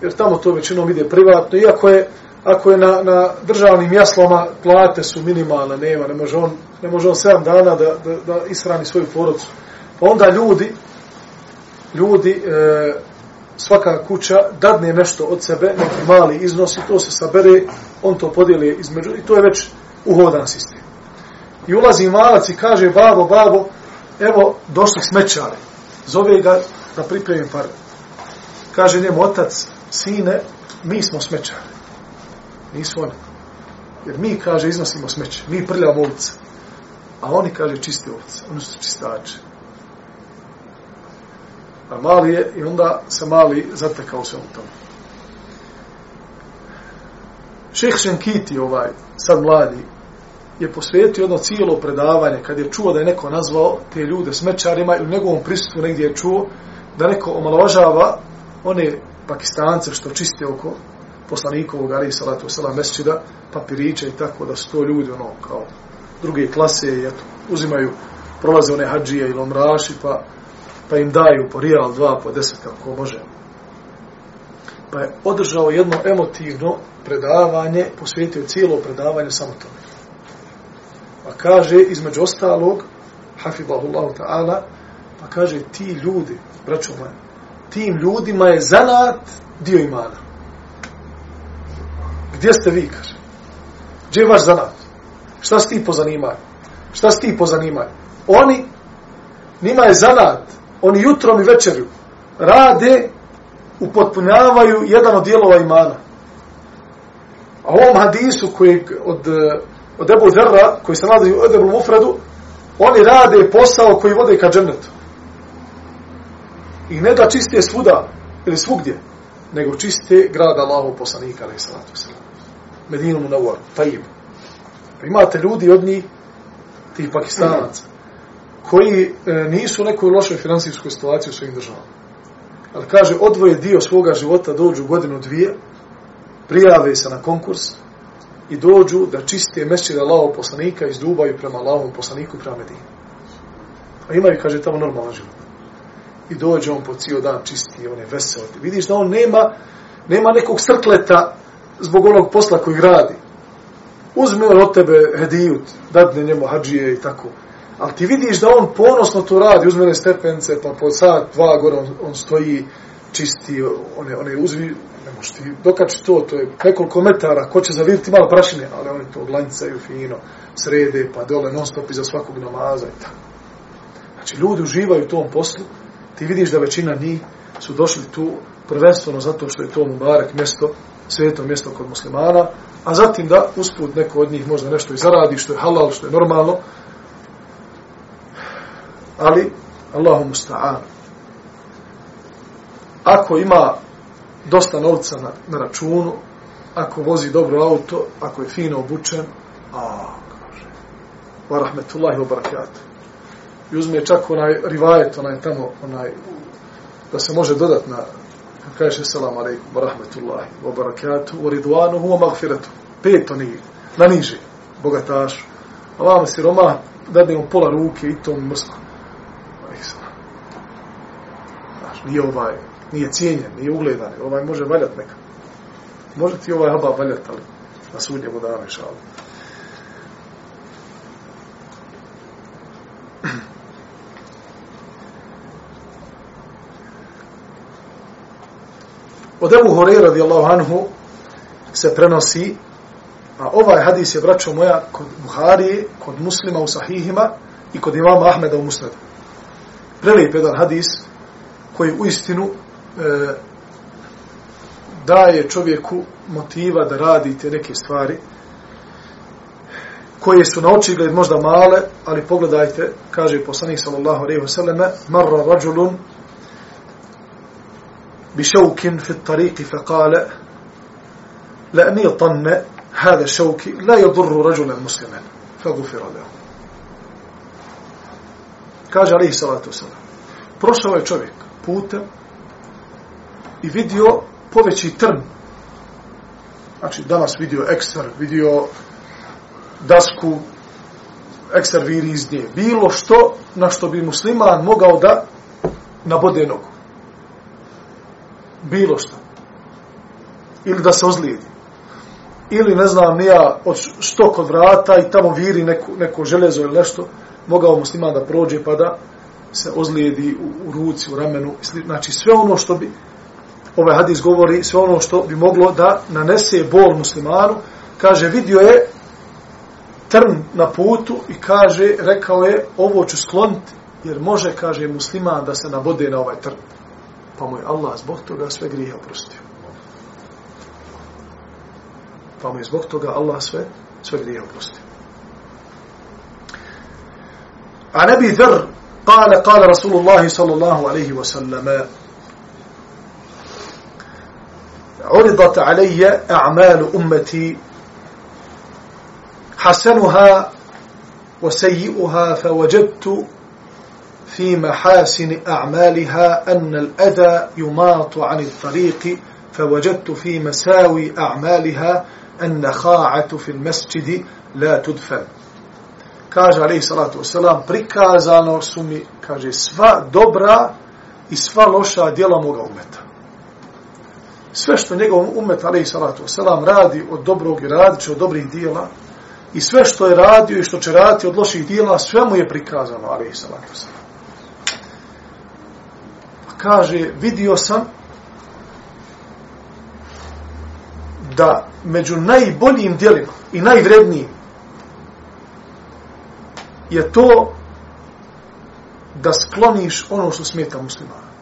Jer tamo to većinom ide privatno, iako je ako je na, na državnim jaslama plate su minimalne, nema, ne može on, ne može on 7 dana da, da, da ishrani svoju porodcu. Pa onda ljudi, ljudi, e, svaka kuća dadne nešto od sebe, neki mali iznos i to se sabere, on to podijeli između, i to je već uhodan sistem. I ulazi malac i kaže, babo, babo, evo, došli smećare. Zove ga da pripremim par. Kaže njemu otac, sine, mi smo smećare Nisu oni. Jer mi, kaže, iznosimo smeće. Mi prljamo ovce. A oni, kaže, čiste ovce. Oni su čistači. A mali je, i onda se mali zatekao se u tom. Šeh Šenkiti, ovaj, sad mladi, je posvetio jedno cijelo predavanje, kad je čuo da je neko nazvao te ljude smećarima ili u njegovom prisutu negdje je čuo da neko omalovažava one pakistance što čiste oko poslanikovog ali salatu selam mesčida papiriće i tako da sto ljudi ono kao druge klase i eto uzimaju prolaze one hadžije ili omraši pa pa im daju po rijal, dva, po deset, kako može. Pa je održao jedno emotivno predavanje, posvetio cijelo predavanje samo tome. Pa kaže, između ostalog, hafibahullahu ta'ala, pa kaže, ti ljudi, braćo moje, tim ljudima je zanat dio imana. Gdje ste vi, kaže? Gdje je vaš zanat? Šta si ti po zanimanju? Šta si ti po zanimanju? Oni, njima je zanat, oni jutrom i večerju rade, upotpunjavaju jedan od dijelova imana. A u ovom hadisu koji od, od Ebu Zerra, koji se nalazi u Ebu Mufradu, oni rade posao koji vode ka džennetu. I ne da čiste svuda ili svugdje, nego čiste grada Allahov poslanika, ali salatu sallam. Medinu Munawar, tajib. Pa imate ljudi od njih, tih pakistanaca, koji e, nisu u nekoj lošoj finansijskoj situaciji u svojim državama. Ali kaže, odvoje dio svoga života, dođu godinu dvije, prijave se na konkurs i dođu da čiste mešće Allahov poslanika i zdubaju prema Allahovom poslaniku prema Medinu. A imaju, kaže, tamo normalan život. I dođe on po cijel dan čisti, on je vesel. Vidiš da on nema, nema nekog srkleta zbog onog posla koji radi. Uzme on od tebe hedijut, dadne njemu hađije i tako. Ali ti vidiš da on ponosno to radi, uzme stepence, pa po sat, dva gore on, on stoji, čisti, one, one uzvi, ne možeš ti dokači to, to je nekoliko metara, ko će zaviriti malo prašine, ali oni to glancaju fino, srede, pa dole non stop iza svakog namaza i tako. Znači, ljudi uživaju u tom poslu, ti vidiš da većina njih su došli tu prvenstveno zato što je to Mubarak mjesto, sveto mjesto kod muslimana, a zatim da usput neko od njih možda nešto i zaradi, što je halal, što je normalno, ali Allahu musta'an. Ako ima dosta novca na, na računu, ako vozi dobro auto, ako je fino obučen, a, kaže, wa rahmetullahi wa barakatuh. I uzme čak onaj rivajet, onaj tamo, onaj, da se može dodat na, kaže selam alaikum, wa rahmetullahi wa barakatuh, wa ridwanuhu wa magfiratu. Pet nije, na niže, bogatašu. A vama siroma, dadne mu pola ruke i to mrsko. Znaš, nije ovaj, nije cijenjen, nije ugledan, ovaj može valjat neka. Može ti ovaj haba valjat, ali na sudnjemu danu, Allah. Od Ebu Horeira radijallahu anhu se prenosi, a ovaj hadis je braćo moja kod Buharije, kod muslima u sahihima i kod imama Ahmeda u musnadu. Prelijep jedan hadis koji u istinu e, daje čovjeku motiva da radite neke stvari koje su na očigled možda male, ali pogledajte, kaže poslanik sallallahu alejhi ve selleme, marra rajulun بشوك في الطريق فقال لأن يطن هذا الشوك لا يضر رجلا مسلما فغفر له kaže alihi salatu wasalam prošao je čovjek putem i vidio poveći trn znači danas vidio ekster vidio dasku ekster viri iz nje bilo što na što bi musliman mogao da nabode nogu bilo što. Ili da se ozlijedi. Ili, ne znam, nija od štok od vrata i tamo viri neko, neko železo ili nešto, mogao musliman da prođe pa da se ozlijedi u, u ruci, u ramenu. Znači, sve ono što bi, ovaj hadis govori, sve ono što bi moglo da nanese bol muslimanu, kaže, vidio je trn na putu i kaže, rekao je, ovo ću skloniti, jer može, kaže musliman, da se nabode na ovaj trn pa mu je Allah zbog toga sve grije oprostio. Pa mu je zbog toga Allah sve, sve grije oprostio. A nebi dhr, kale, kale Rasulullahi sallallahu alaihi wa sallam, عرضت علي أعمال أمتي حسنها وسيئها فوجدت في محاسن أعمالها أن الأذى يماط عن الطريق فوجدت في مساوي أعمالها النخاعة في المسجد لا تدفن kaže alaihi salatu wasalam, prikazano su mi, kaže, sva dobra i sva loša djela moga umeta. Sve što njegov umet, ali i salatu selam, radi od dobrog i radit od dobrih dijela, i sve što je radio i što će raditi od loših dijela, sve mu je prikazano, ali i salatu selam. Kaže, vidio sam da među najboljim dijelima i najvrednijim je to da skloniš ono što smeta muslimana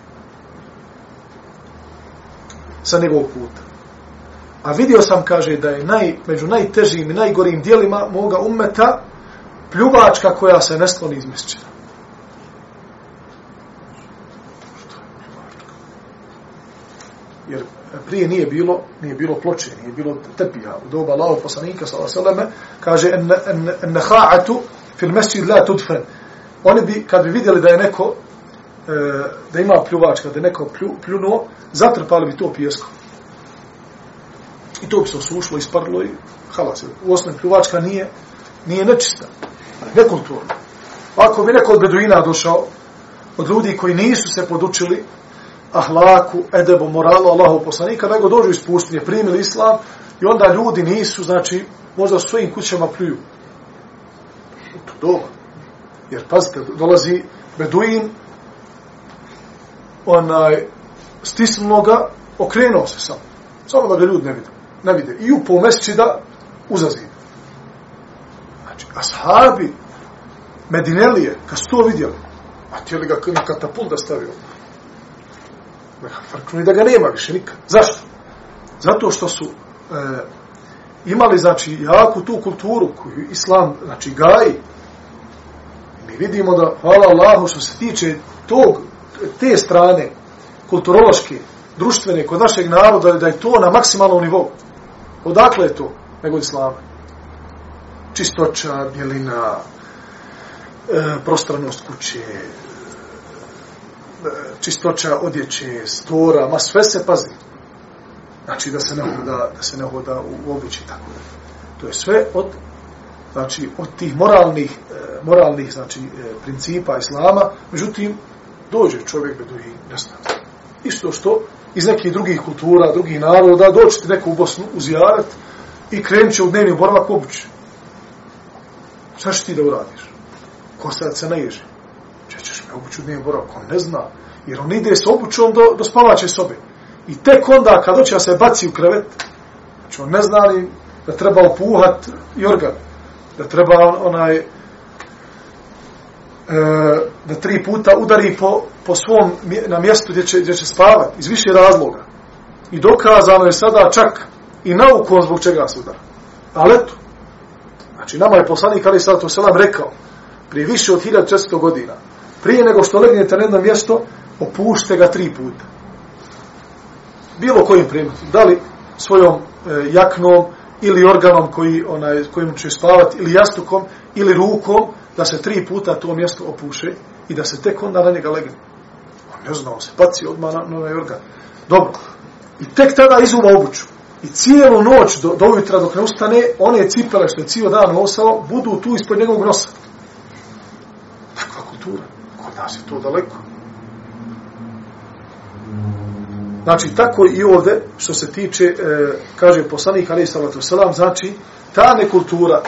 sa njegovog puta. A vidio sam, kaže, da je naj, među najtežim i najgorim dijelima moga umeta pljuvačka koja se ne skloni iz mjesečina. Jer prije nije bilo, nije bilo ploče, nije bilo tepija. U doba Allahov poslanika, sallam, kaže, en, en, en fil mesjid la tudfen. Oni bi, kad bi vidjeli da je neko, e, da ima pljuvačka, da je neko plju, pljunuo, zatrpali bi to pjeskom. I to bi se osušlo, isparilo i halas. U osnovi pljuvačka nije, nije nečista, nekulturna. Ako bi neko od beduina došao, od ljudi koji nisu se podučili ahlaku, edebu, moralu Allahu poslanika, nego dođu iz pustinje, primili islam i onda ljudi nisu, znači, možda u svojim kućama pljuju. To doba. Jer, pazite, dolazi beduin, onaj, stisnulo ga, okrenuo se samo. Samo da ga ljudi ne vide. Ne vide. I u meseci da uzazi. Znači, ashabi Medinelije, kad su to vidjeli, a tijeli ga na katapult da stavio. Frknuli da ga nema više nikad. Zašto? Zato što su e, imali, znači, jaku tu kulturu koju islam, znači, gaji. Mi vidimo da, hvala Allahu, što se tiče tog, te strane, kulturološke, društvene, kod našeg naroda, da je to na maksimalnom nivou. Odakle je to? Nego islama. Čistoća, bjelina, e, prostranost kuće, E, čistoća odjeće, stora, ma sve se pazi. Znači da se ne hoda, da se ne hoda u običi tako da. To je sve od znači od tih moralnih e, moralnih znači e, principa islama, međutim dođe čovjek beduin, ne znam isto što iz nekih drugih kultura, drugih naroda, doći ti neko u Bosnu uzijarat i krenut će u dnevni boravak obući. Šta će ti da uradiš? Ko sad se naježi? Če ćeš dnevni boravak? On ne zna. Jer on ide s obućom do, do spavaće sobe. I tek onda, kad hoće se baci u krevet, znači on ne zna li da treba opuhat jorgan, da treba onaj, E, da tri puta udari po, po svom na mjestu gdje će, gdje će spavati iz više razloga. I dokazano je sada čak i naukom zbog čega se udara. Ali eto, znači nama je poslanik Ali Salatu Selam rekao prije više od 1400 godina prije nego što legnete na jedno mjesto opušte ga tri puta. Bilo kojim primjerom. Da li svojom e, jaknom ili organom koji, onaj, kojim će spavati ili jastukom ili rukom da se tri puta to mjesto opuše i da se tek onda na njega legne. On ne znao se paci odmah na, na ovaj organ. Dobro. I tek tada izuma obuću. I cijelu noć do, do ujutra dok ne ustane, one cipele što je cijel dan nosao, budu tu ispod njegovog nosa. Takva kultura. Kod se je to daleko. Znači, tako i ovde, što se tiče, e, kaže poslanik, ali salatu selam, znači, ta nekultura,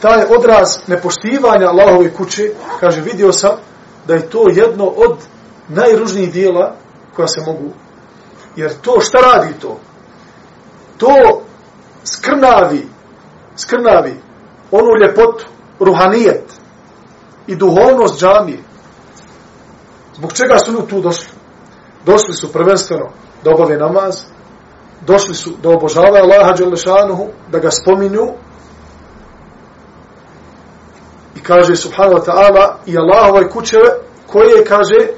taj odraz nepoštivanja Allahove kuće, kaže, vidio sam da je to jedno od najružnijih dijela koja se mogu. Jer to, šta radi to? To skrnavi, skrnavi onu ljepotu, ruhanijet i duhovnost džamije. Zbog čega su ljudi tu došli? Došli su prvenstveno da obave namaz, došli su da obožavaju Allaha Đelešanuhu, da ga spominju, i kaže subhanahu wa ta'ala i Allahove kućeve koje kaže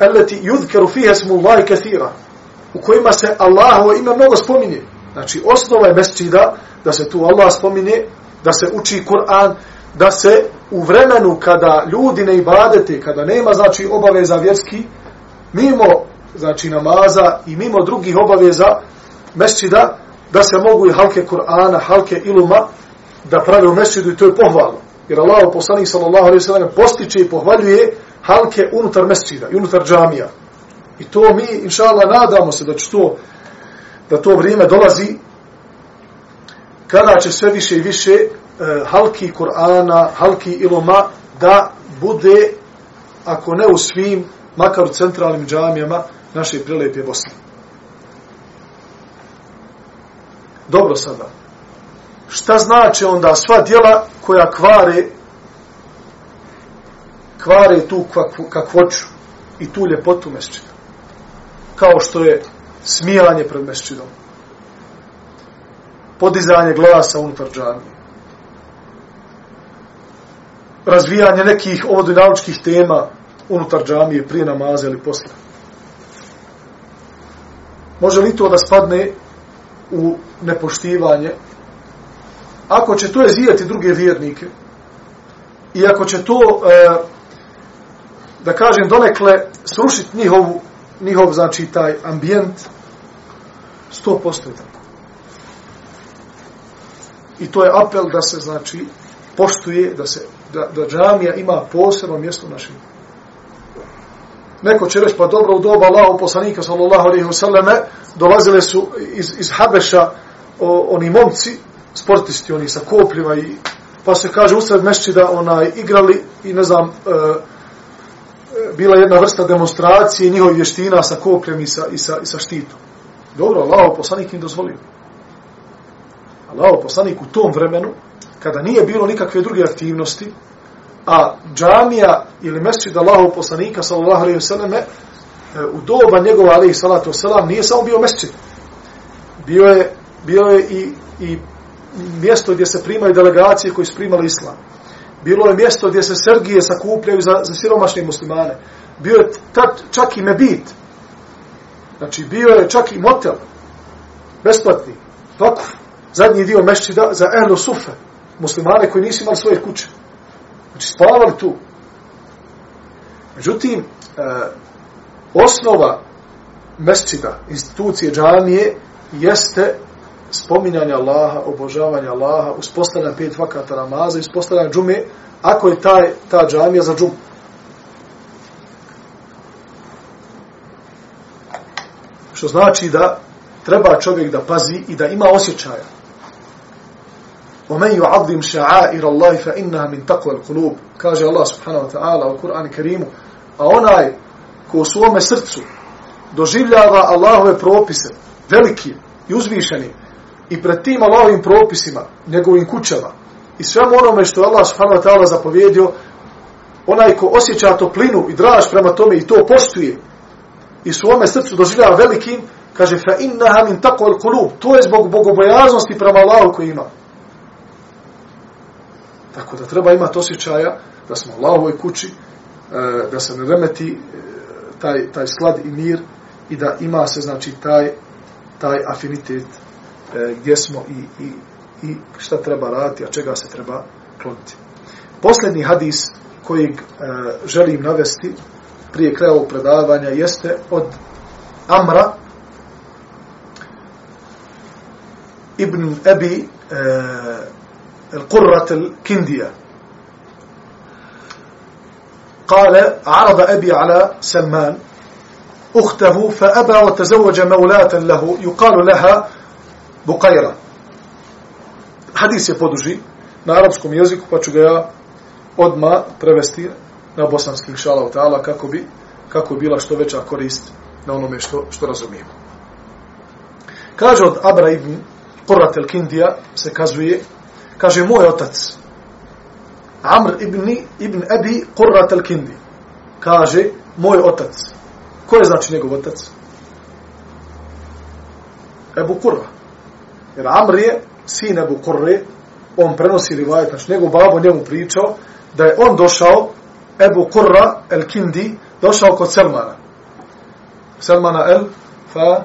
eleti yuzkaru fiha ismu Allahi kathira u kojima se Allahovo ime mnogo spominje znači osnova je mesčida da se tu Allah spominje da se uči Kur'an da se u vremenu kada ljudi ne ibadete kada nema znači obaveza vjerski mimo znači namaza i mimo drugih obaveza mesčida da se mogu i halke Kur'ana halke iluma da prave u mesčidu i to je pohvalno Jer Allah poslanik sallallahu alejhi ve sellem postiče i pohvaljuje halke unutar mesdžida i unutar džamija. I to mi, inša Allah, nadamo se da će to, da to vrijeme dolazi kada će sve više i više E, halki Kur'ana, halki iloma da bude, ako ne u svim, makar u centralnim džamijama naše prelepe Bosne. Dobro sada. Šta znači onda sva dijela koja kvare kvare tu kakvoću i tu ljepotu mešćina. Kao što je smijanje pred mešćinom. Podizanje glasa unutar džamije, Razvijanje nekih ovodinaličkih tema unutar džamije prije namaza ili posle. Može li to da spadne u nepoštivanje? Ako će to ezijati druge vjernike i ako će to e, da kažem, donekle srušiti njihovu, njihov, znači, taj ambijent, sto postoje tako. I to je apel da se, znači, poštuje, da se, da, da džamija ima posebno mjesto u našim. Neko će reći, pa dobro, u doba Allahu poslanika, sallallahu alaihi wa dolazile su iz, iz Habeša o, oni momci, sportisti, oni sa kopljima i pa se kaže usred mešći da onaj igrali i ne znam, e, e, bila jedna vrsta demonstracije njihovih vještina sa kopljem i sa, i sa, i sa štitom. Dobro, Allaho poslanik im dozvolio. Allaho poslanik u tom vremenu, kada nije bilo nikakve druge aktivnosti, a džamija ili mesčid Allahov poslanika, sallallahu alaihi ve selleme e, u doba njegova, alaihi salatu selam nije samo bio mesčid. Bio je, bio je i, i mjesto gdje se primaju delegacije koji su primali islam bilo je mjesto gdje se Sergije sakupljaju za, za siromašne muslimane. Bio je tad čak i mebit. Znači, bio je čak i motel. Besplatni. Vakuf. Zadnji dio mešćida za ehlo sufe. Muslimane koji nisu imali svoje kuće. Znači, spavali tu. Međutim, e, osnova mescida, institucije džanije, jeste spominjanje Allaha, obožavanje Allaha, uspostavljanje pet vakata namaza, uspostavljanje džume, ako je taj, ta džamija za džumu. Što znači da treba čovjek da pazi i da ima osjećaja. وَمَنْ يُعَظِّمْ شَعَائِرَ اللَّهِ فَإِنَّهَا مِنْ تَقْوَ الْقُلُوبِ kaže Allah subhanahu wa ta'ala u Kur'anu Kerimu a onaj ko u svome srcu doživljava Allahove propise veliki i uzvišeni i pred tim Allahovim propisima, njegovim kućama i svemu onome što je Allah subhanahu wa ta'ala zapovjedio, onaj ko osjeća toplinu i draž prema tome i to poštuje i svome srcu doživljava velikim, kaže fa innaha min taqwal qulub, to je zbog bogobojaznosti prema Allahu koji ima. Tako da treba imati osjećaja da smo u Allahovoj kući, e, da se ne remeti e, taj, taj slad i mir i da ima se znači taj taj afinitet e, gdje smo i, i, i šta treba raditi, a čega se treba kloniti. Posljednji hadis koji e, želim navesti prije kraja ovog predavanja jeste od Amra ibn Ebi e, القرة الكندية قال عرض أبي على سلمان أخته فأبى وتزوج مولاة له يقال لها Bukajra. Hadis je poduži na arapskom jeziku, pa ću ga ja odma prevesti na bosanski šalav ta'ala kako bi, kako bi bila što veća korist na onome što, što razumijemo. Kaže od Abra ibn Qurat el Kindija se kazuje, kaže moj otac, Amr ibn, ibn Abi Qurrat al-Kindi, kaže moj otac. Ko je znači njegov otac? Ebu Kurra. Jer Amr je sin Ebu Kurre, on prenosi rivajet, znači njegov babo njemu pričao, da je on došao, Ebu Kurra el Kindi, došao kod Selmana. Selmana el Fa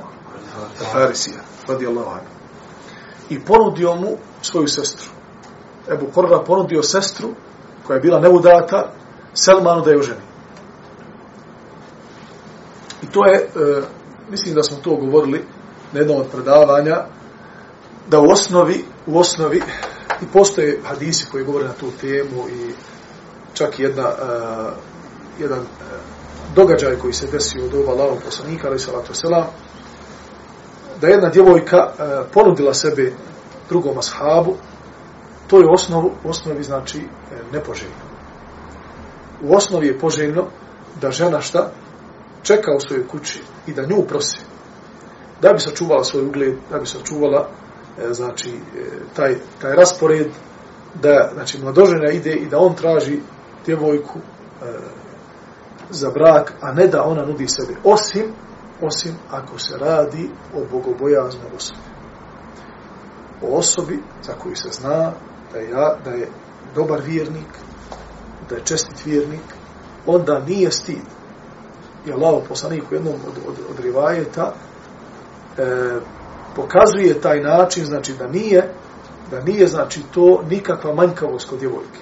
Farisija, radijallahu anhu. I ponudio mu svoju sestru. Ebu Korra ponudio sestru, koja je bila neudata, Selmanu da je oženi. I to je, e, mislim da smo to govorili na jednom od predavanja, da u osnovi, u osnovi, i postoje hadisi koji govore na tu temu i čak jedna, e, jedan e, događaj koji se desio u doba Allahog poslanika, ali salatu selam, da jedna djevojka e, ponudila sebe drugom ashabu, to je osnovu, osnovi znači e, nepoželjno. U osnovi je poželjno da žena šta čeka u svojoj kući i da nju prosi da bi sačuvala svoj ugled, da bi sačuvala e, znači e, taj, taj raspored da znači mladožena ide i da on traži djevojku e, za brak, a ne da ona nudi sebe. Osim, osim ako se radi o bogobojaznoj osobi. O osobi za koju se zna da je, da je dobar vjernik, da je čestit vjernik, onda nije stid. I Allah poslanik u jednom od, od, od rivajeta e, pokazuje taj način, znači da nije, da nije znači to nikakva manjkavost kod djevojke.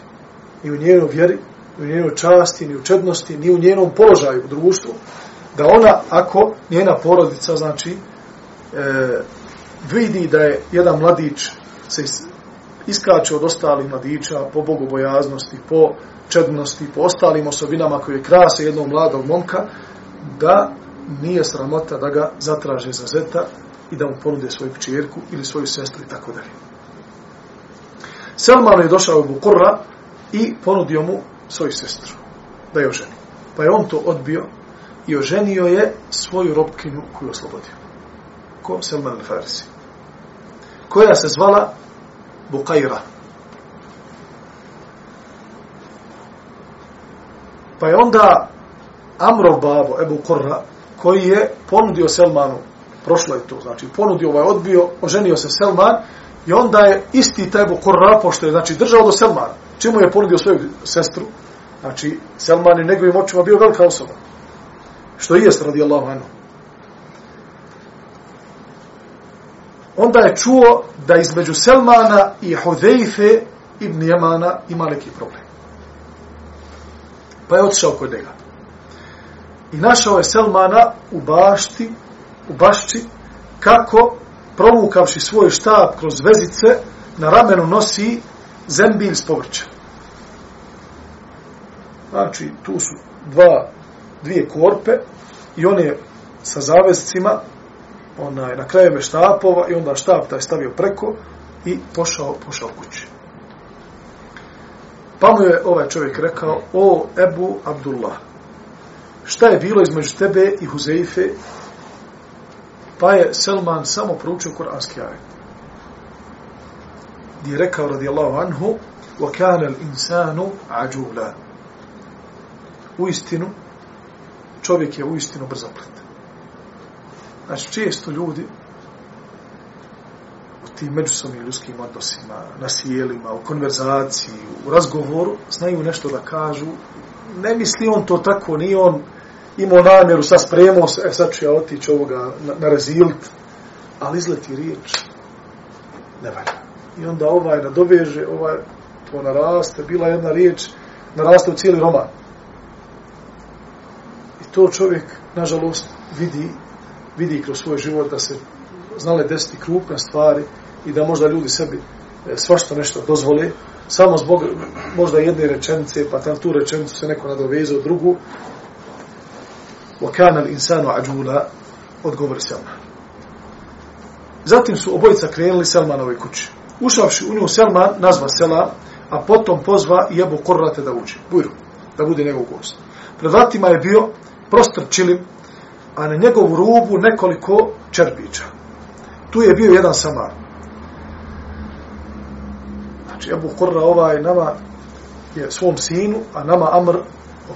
Ni u njenoj vjeri, ni u njenoj časti, ni u čednosti, ni u njenom položaju u društvu, da ona, ako njena porodica, znači, e, vidi da je jedan mladić se iskače od ostalih mladića po bogobojaznosti, po čednosti, po ostalim osobinama koje krase jednog mladog momka, da nije sramota da ga zatraže za zeta i da mu ponude svoju čirku ili svoju sestru i tako dalje. Selman je došao u Bukurra i ponudio mu svoju sestru da je oženi. Pa je on to odbio i oženio je svoju robkinu koju oslobodio. Ko? Selman al-Farisi. Koja se zvala Bukajra. Pa je onda Amrov babo, Ebu Korra, koji je ponudio Selmanu, prošlo je to, znači ponudio ovaj odbio, oženio se Selman i onda je isti taj Ebu Korra, pošto je znači, držao do Selmana, čemu je ponudio svoju sestru, znači Selman je njegovim očima bio velika osoba, što i jest radi Allahu Onda je čuo da između Selmana i Hudejfe ibn Jemana ima neki problem. Pa je otišao kod njega. I našao je Selmana u bašti, u bašči, kako provukavši svoj štab kroz vezice, na ramenu nosi zembilj s povrća. Znači, tu su dva, dvije korpe i one sa zavezcima onaj, na krajeve štapova i onda štap taj stavio preko i pošao, pošao kući. Pa mu je ovaj čovjek rekao, o Ebu Abdullah, šta je bilo između tebe i Huzeife, pa je Selman samo proučio kuranski ajet. Gdje je rekao radijallahu anhu, وَكَانَ الْإِنسَانُ عَجُولًا U istinu, čovjek je u istinu brzoplet. Znači, često ljudi u tim međusobnim ljudskim odnosima, na sjelima, u konverzaciji, u razgovoru, znaju nešto da kažu. Ne misli on to tako, ni on imao namjeru, sad spremao se, e, sad ću ja otići ovoga na, na rezilt, ali izleti riječ, ne valja. I onda ovaj nadoveže, ovaj to naraste, bila jedna riječ, naraste u cijeli roman. I to čovjek, nažalost, vidi, vidi kroz svoj život da se znale desiti krupne stvari i da možda ljudi sebi e, svašto nešto dozvole, samo zbog možda jedne rečenice, pa tam tu rečenicu se neko nadoveze u drugu, وَكَانَ الْإِنسَانُ عَجُولَ odgovori Selman. Zatim su obojica krenuli Selmanove kući. Ušavši u nju Selman nazva sela, a potom pozva i Ebu Korrate da uđe. Bujru, da bude njegov gost. Pred vratima je bio prostor čilim, a na njegovu rubu nekoliko čerpića. Tu je bio jedan samar. Znači, Ebu Korra ovaj nama je svom sinu, a nama Amr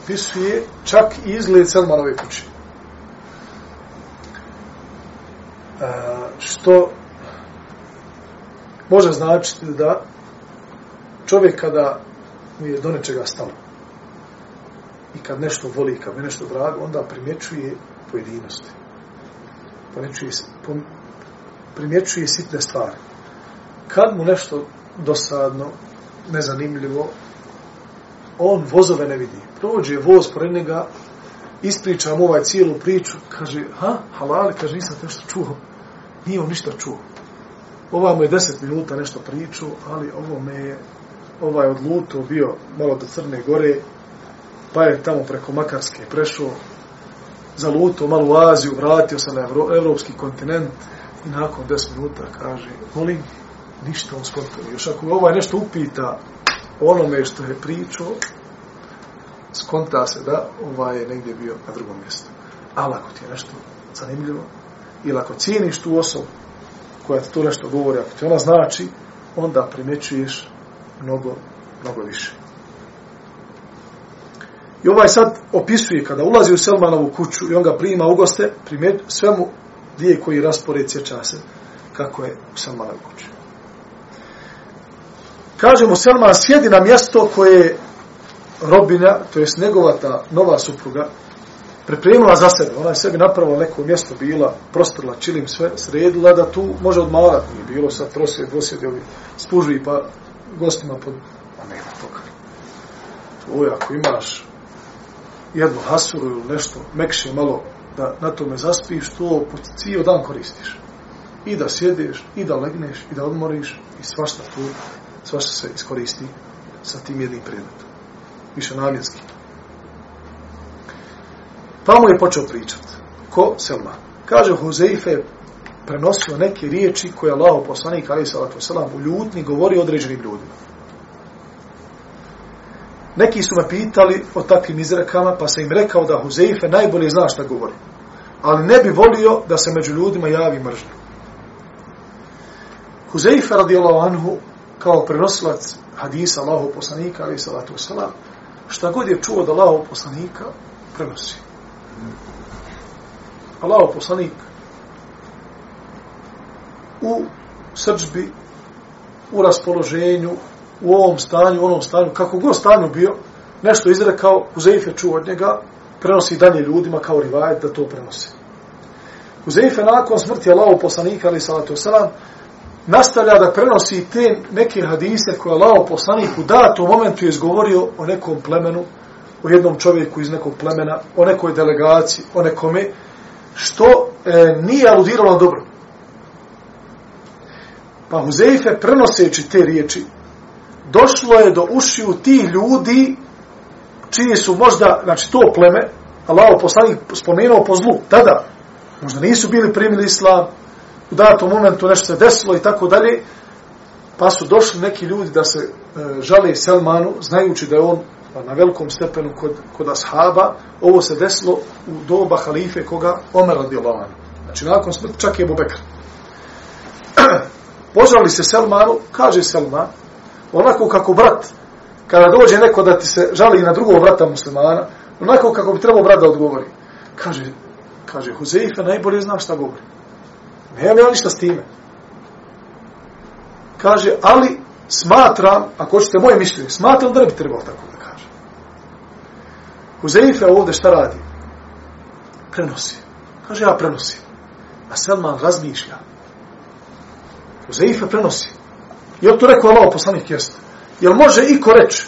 opisuje čak i izgled Selmanove kuće. E, što može značiti da čovjek kada mu je do nečega stalo i kad nešto voli, kad mu je nešto drago, onda primjećuje pojedinosti. Primjećuje, primjećuje sitne stvari. Kad mu nešto dosadno, nezanimljivo, on vozove ne vidi. Prođe voz pored njega, ispriča mu ovaj cijelu priču, kaže, ha, halal, kaže, nisam nešto čuo. Nije on ništa čuo. Ova mu je deset minuta nešto pričao, ali ovo me je, ovaj odluto bio malo do Crne gore, pa je tamo preko Makarske prešao, zalutao malo u Aziju, vratio se na Evro, evropski kontinent i nakon 10 minuta kaže, molim, ništa on skontao. Još ako ovaj nešto upita onome što je pričao, skonta se da ovaj je negdje bio na drugom mjestu. Ali ako ti je nešto zanimljivo, ili ako cijeniš tu osobu koja ti to nešto govori, ako ti ona znači, onda primjećuješ mnogo, mnogo više. I ovaj sad opisuje kada ulazi u Selmanovu kuću i on ga prima u goste, primjet, sve mu dvije koji raspored sjeća se kako je u Selmanovu kuću. Kaže mu Selman, sjedi na mjesto koje je robinja, to jest njegova ta nova supruga, pripremila za sebe. Ona je sebi napravila neko mjesto bila, prostorila, čilim sve, sredila da tu može odmarati. Nije bilo sad prosjed, dvosjed, ovi spužvi pa gostima pod... A nema toga. To je ako imaš jednu hasuru ili nešto mekše malo da na tome zaspiš, to po cijel dan koristiš. I da sjedeš, i da legneš, i da odmoriš, i svašta tu, svašta se iskoristi sa tim jednim predmetom. Više namjenski. Pa mu je počeo pričati. Ko? Selma. Kaže, Huzeife prenosio neke riječi koje Allah poslanik, ali salatu selam, u ljutni govori određenim ljudima. Neki su me pitali o takvim izrekama, pa sam im rekao da Huzeife najbolje zna šta govori. Ali ne bi volio da se među ljudima javi mržnja. Huzeife radijallahu anhu, kao prenosilac hadisa Allahov poslanika, ali salatu wasalam, šta god je čuo da Allahov poslanika, prenosi. Allahov poslanik u srđbi, u raspoloženju, u ovom stanju, u onom stanju, kako god stanju bio, nešto izrekao, Uzeife čuo od njega, prenosi dalje ljudima kao rivajet da to prenosi. Uzeife nakon smrti Allahov poslanika, ali salatu wasalam, nastavlja da prenosi te neke hadise koje Allahu poslanik u datom momentu je izgovorio o nekom plemenu, o jednom čovjeku iz nekog plemena, o nekoj delegaciji, o nekome, što e, nije aludiralo dobro. Pa Huzeife, prenoseći te riječi, došlo je do ušiju ti ljudi čiji su možda, znači to pleme, Allah poslanik spomenuo po zlu, tada, možda nisu bili primili islam, u datom momentu nešto se desilo i tako dalje, pa su došli neki ljudi da se e, žale Selmanu, znajući da je on na velikom stepenu kod, kod ashaba, ovo se desilo u doba halife koga Omer radi Allahan. Znači, nakon smrti čak je Bubekr. Požali se Selmanu, kaže Selman, onako kako brat, kada dođe neko da ti se žali na drugog brata muslimana, onako kako bi trebao brat da odgovori. Kaže, kaže, Huzeife najbolje zna šta govori. Nemam ja ništa s time. Kaže, ali smatram, ako hoćete moje mišljenje, smatram da ne bi trebao tako da kaže. Huzeife ovdje šta radi? Prenosi. Kaže, ja prenosim. A Selman razmišlja. Huzeife prenosi. Je li to rekao Allah poslanik jest? Je li može iko reći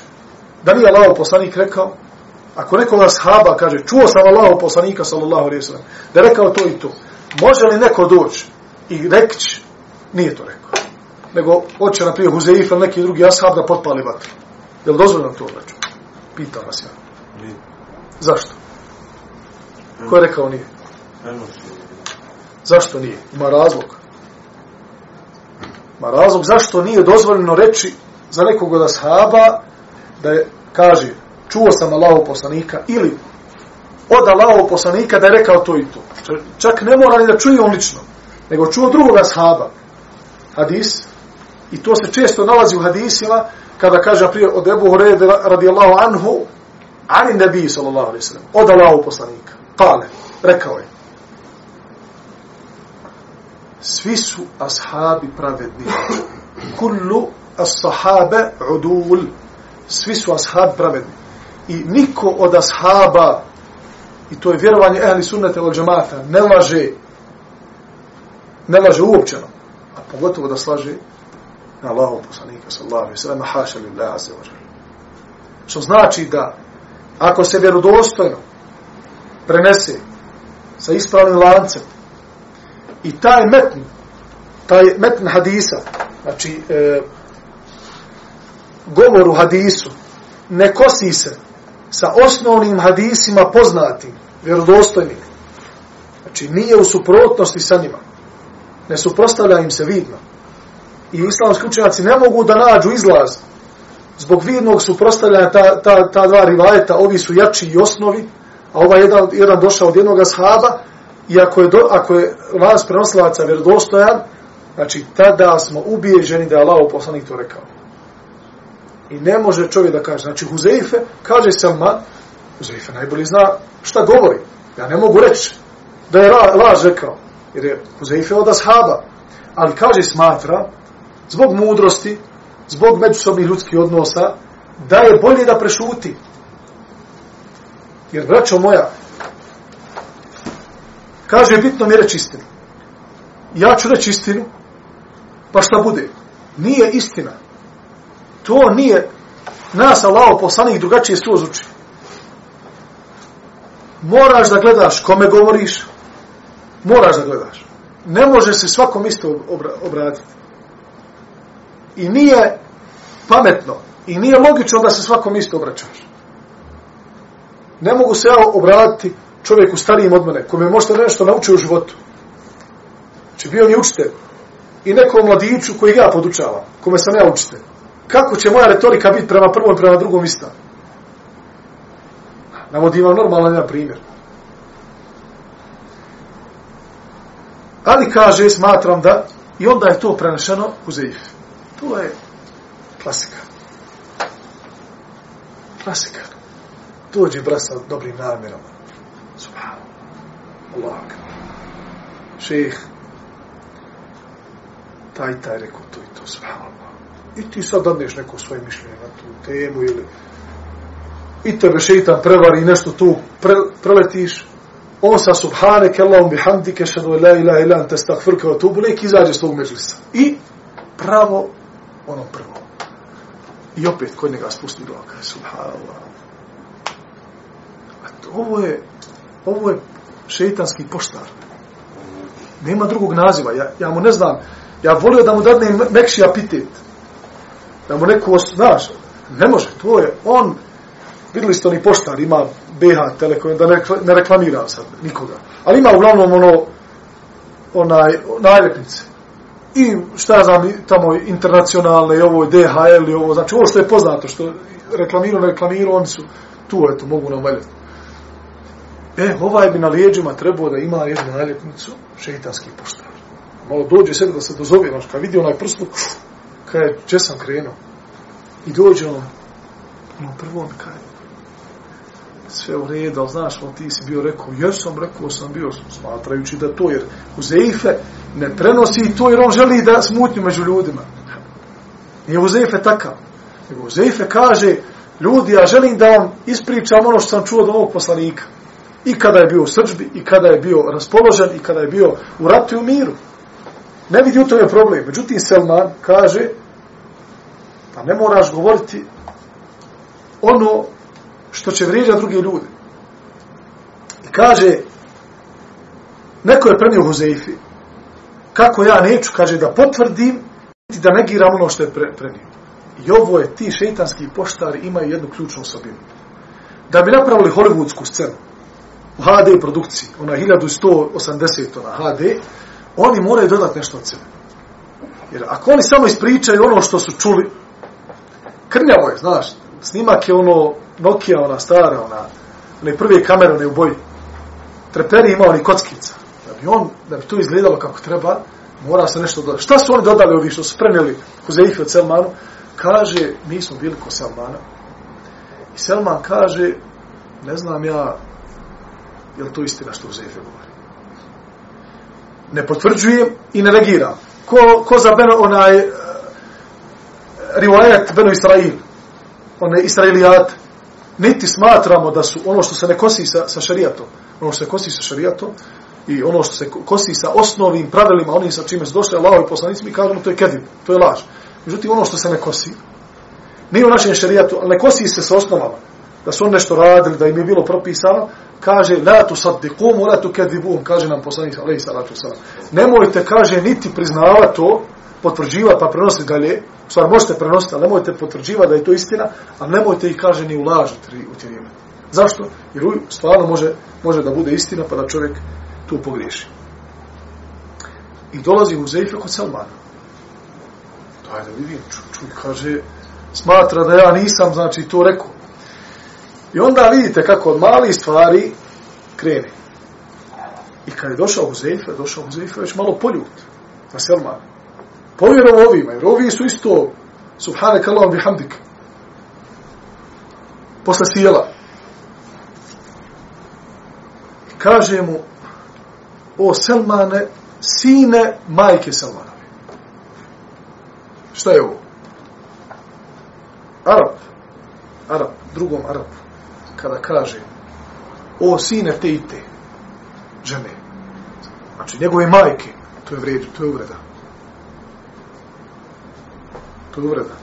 da nije Allah poslanik rekao? Ako nekoga shaba kaže, čuo sam Allah poslanika sallallahu alaihi sallam, da rekao to i to. Može li neko doći i reći, nije to rekao. Nego hoće, na primjer, Huzeif ili neki drugi ashab da potpali vatru. Je li dozvoljeno to reći? Pitam vas ja. Nije. Zašto? Ko je rekao nije? Zašto nije? Ima razlog. Ma razlog zašto nije dozvoljeno reći za nekog od ashaba da je, kaže, čuo sam Allahov poslanika ili od Allahov poslanika da je rekao to i to. Čak ne mora ni da čuje on lično, nego čuo drugog ashaba. Hadis. I to se često nalazi u hadisima kada kaže prije od Ebu Hurede radijallahu anhu ani nebi sallallahu alaihi sallam od Allahov poslanika. Kale, rekao je svi su ashabi pravedni. Kullu as-sahabe udul. Svi su ashabi pravedni. I niko od ashaba, i to je vjerovanje ehli sunnete od džamata, ne laže, ne laže uopćeno, a pogotovo da slaže na Allahom poslanika, sallahu alaihi sallam, haša li Allah, azze ođer. Što znači da, ako se vjerodostojno prenese sa ispravnim lancem, I taj metn, taj metn hadisa, znači e, govor u hadisu, ne kosi se sa osnovnim hadisima poznatim, vjerodostojnim, Znači, nije u suprotnosti sa njima. Ne suprostavlja im se vidno. I islamski učenjaci ne mogu da nađu izlaz zbog vidnog suprostavljanja ta, ta, ta dva rivajeta, ovi su jači i osnovi, a ovaj jedan, jedan došao od jednog ashaba, i ako je, do, ako je vas prenoslavaca vjerodostojan, znači tada smo ubijeđeni da je Allah poslanik to rekao. I ne može čovjek da kaže, znači Huzeife, kaže Salman, Huzeife najbolji zna šta govori. Ja ne mogu reći da je laž rekao, jer je Huzeife od ashaba, ali kaže smatra, zbog mudrosti, zbog međusobnih ljudskih odnosa, da je bolje da prešuti. Jer, braćo moja, kaže, bitno mi reći istinu. Ja ću reći istinu, pa šta bude? Nije istina. To nije nas, Allah, poslanih drugačije su ozuči. Moraš da gledaš kome govoriš, moraš da gledaš. Ne može se svakom isto obratiti. I nije pametno i nije logično da se svakom isto obraćaš. Ne mogu se ja obratiti čovjeku starijim od mene, kome možda nešto naučio u životu. Znači bio mi učitelj i nekom mladiću koji ga podučava, kome sam ja učitelj. Kako će moja retorika biti prema prvom i prema drugom ista? Navodim vam normalan jedan primjer. Ali kaže, smatram da, i onda je to prenešeno u Zeif. To je klasika. Klasika. Dođe brasa dobrim namjerama Subhanu. Allah. Šeh. Taj, taj rekao to i to. Subhano. I ti sad dadneš neko svoje mišljenje na tu temu ili i tebe šeitan prevari i nešto tu pre, preletiš. On sa subhanek Allahum bihamdike šadu la ilaha ila te stakfrke o tubu nek izađe s tog međlisa. I pravo ono prvo. I opet kod njega spusti glava, kaže, subhanallah. A to, ovo je, ovo je šeitanski poštar. Nema drugog naziva. Ja, ja mu ne znam, ja volio da mu dadne mekši apitet. Da mu neko, znaš, ne može, to je, on, vidjeli ste oni poštar, ima BH Telekom, da ne, ne reklamira sad nikoga. Ali ima uglavnom ono, onaj, najlepnice i šta ja znam, tamo internacionalne i ovo DHL i ovo, znači ovo što je poznato, što reklamiraju, reklamiraju, oni su tu, eto, mogu nam valjati. E, ovaj bi na lijeđima trebao da ima jednu naljepnicu, šeitanski poštar. Malo dođe sebi da se dozove, znaš, kad vidi onaj prstu, kaj je, če sam krenuo? I dođe on, ono prvo on kaj, sve u redu, ali znaš, on ti si bio rekao, jesam, rekao sam bio, smatrajući da to, jer u Zeife ne prenosi to, jer on želi da smutnju među ljudima. Nije u Zeife takav. Nego u Zeife kaže, ljudi, ja želim da vam ispričam ono što sam čuo od ovog poslanika. I kada je bio u srđbi, i kada je bio raspoložen, i kada je bio u ratu i u miru. Ne vidi u tome problem. Međutim, Selman kaže, pa ne moraš govoriti ono što će vrijeđati druge ljude. I kaže, neko je prenio Huzeifi, kako ja neću, kaže, da potvrdim i da negiram ono što je pre, prenio. I ovo je, ti šeitanski poštari imaju jednu ključnu osobinu. Da bi napravili hollywoodsku scenu u HD produkciji, ona 1180 ona HD, oni moraju dodati nešto od sebe. Jer ako oni samo ispričaju ono što su čuli, krnjavo je, znaš, snimak je ono Nokia, ona stara, ona, one prve kamere, one u boji. Treperi ima oni kockica. Da bi on, da bi to izgledalo kako treba, mora se nešto dodati. Šta su oni dodali ovi što su preneli Huzeifi od Selmanu? Kaže, mi smo bili ko Selmana. I Selman kaže, ne znam ja, je li to istina što Huzeifi govori? Ne potvrđujem i ne negiram. Ko, ko za Beno, onaj, uh, rivajet Beno Israil, one Israilijate, niti smatramo da su ono što se ne kosi sa, sa šarijatom, ono što se kosi sa šarijatom i ono što se kosi sa osnovnim pravilima, onim sa čime su došli Allahovi poslanici, mi kažemo to je kedib, to je laž. Međutim, ono što se ne kosi, nije u našem šarijatu, ali ne kosi se sa osnovama, da su on nešto radili, da im je bilo propisano, kaže, la tu saddiqumu, la tu kaže nam poslanik, alejhi salatu vesselam Nemojte, kaže, niti priznavati to, potvrđivati pa prenositi dalje, stvar možete prenositi, ali nemojte potvrđivati da je to istina, a nemojte i kaže, ni ulažiti u tirime Zašto? Jer stvarno može, može da bude istina, pa da čovjek tu pogriješi. I dolazi u Zeife kod Salmana. Daj da vidim, čuj, ču, kaže, smatra da ja nisam, znači, to rekao. I onda vidite kako od malih stvari krene. I kad je došao u Zeife, došao u Zeife već malo poljut na Salmana. Povjerovo ovima, jer ovi su isto, subhanak Allahom bihamdik, posle sjela. I kaže mu, o Selmane, sine majke Selmanove. Šta je ovo? Arab, Arab, drugom Arabu, kada kaže, o sine te i te, žene, znači njegove majke, to je vređu, to je uvreda. To je uvreda.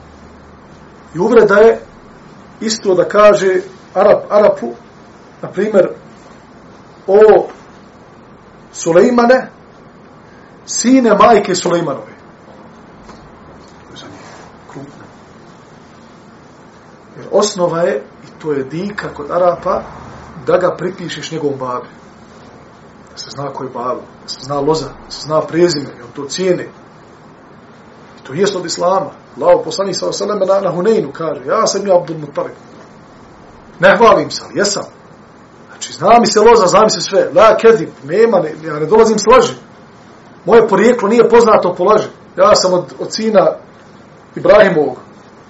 I uvreda je isto da kaže Arab, Arapu, na primjer, o Sulejmane, sine majke Sulejmanove. Za njih, krupno. Jer osnova je, to je dika kod Arapa, da ga pripišeš njegovom babi. Da se zna koji babu, da se zna loza, da se zna prezime, on to cijene. I to jest od Islama. Lao poslani sa osaleme na, na Huneinu kaže, ja sam ja Abdul Muttalib. Ne hvalim se, ali jesam. Znači, zna mi se loza, zna mi se sve. La kezim, nema, ne, ja ne dolazim s laži. Moje porijeklo nije poznato po laži. Ja sam od, od sina Ibrahimovog,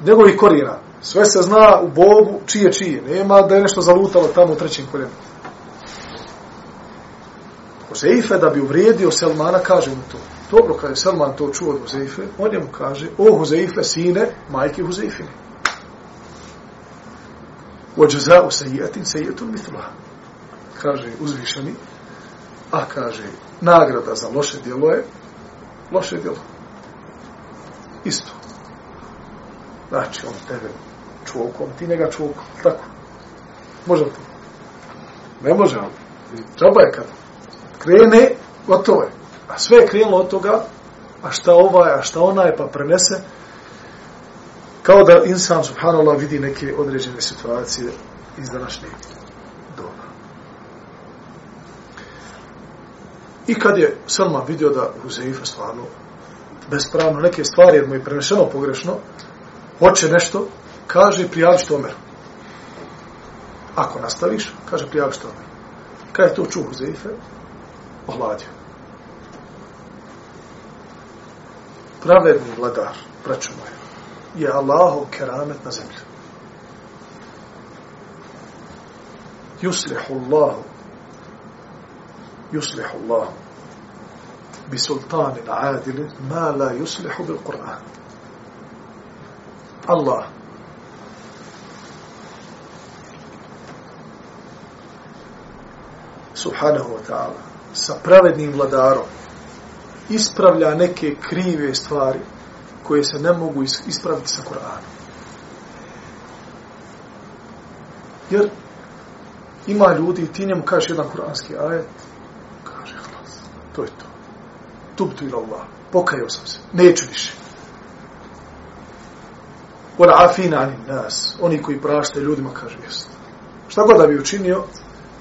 njegovih korijena. Sve se zna u Bogu čije čije. Nema da je nešto zalutalo tamo u trećem koljenu. Huzeife da bi uvrijedio Selmana, kaže mu to. Dobro, kada je Selman to čuo od Huzeife, on je mu kaže, o Huzeife, sine, majke Huzeifine. Ođeza u sejetin, sejetun mitla. Kaže uzvišeni, a kaže, nagrada za loše djelo je, loše djelo. Isto. Znači, on tebe čuokom, ti njega čuokom, tako. Može li to? Ne može, ali džaba je kad krene, gotovo je. A sve je krenulo od toga, a šta ovaj, a šta onaj, pa prenese, kao da insan, subhanallah, vidi neke određene situacije iz današnje doba. I kad je Salman vidio da Huzeifa stvarno bespravno neke stvari, jer mu je prenešeno pogrešno, hoće nešto, kaže prijavi što Omer. Ako nastaviš, kaže prijavi što Omer. Kada je to čuo Huzeife, ohladio. Pravedni vladar, braćo moje, je Allahov keramet na zemlji. Yuslihu Allahu yuslihu Allahu bi sultanin adil ma la yuslihu bil Qur'an. Allah subhanahu wa ta'ala sa pravednim vladarom ispravlja neke krive stvari koje se ne mogu ispraviti sa Kur'anom. Jer ima ljudi, ti njemu kažeš jedan kuranski ajet, kaže, hlas, to je to. Tubtu ila Allah, pokajao sam se, neću više. Wala afina nas, oni koji prašte ljudima, kaže, jest. Šta god da bi učinio,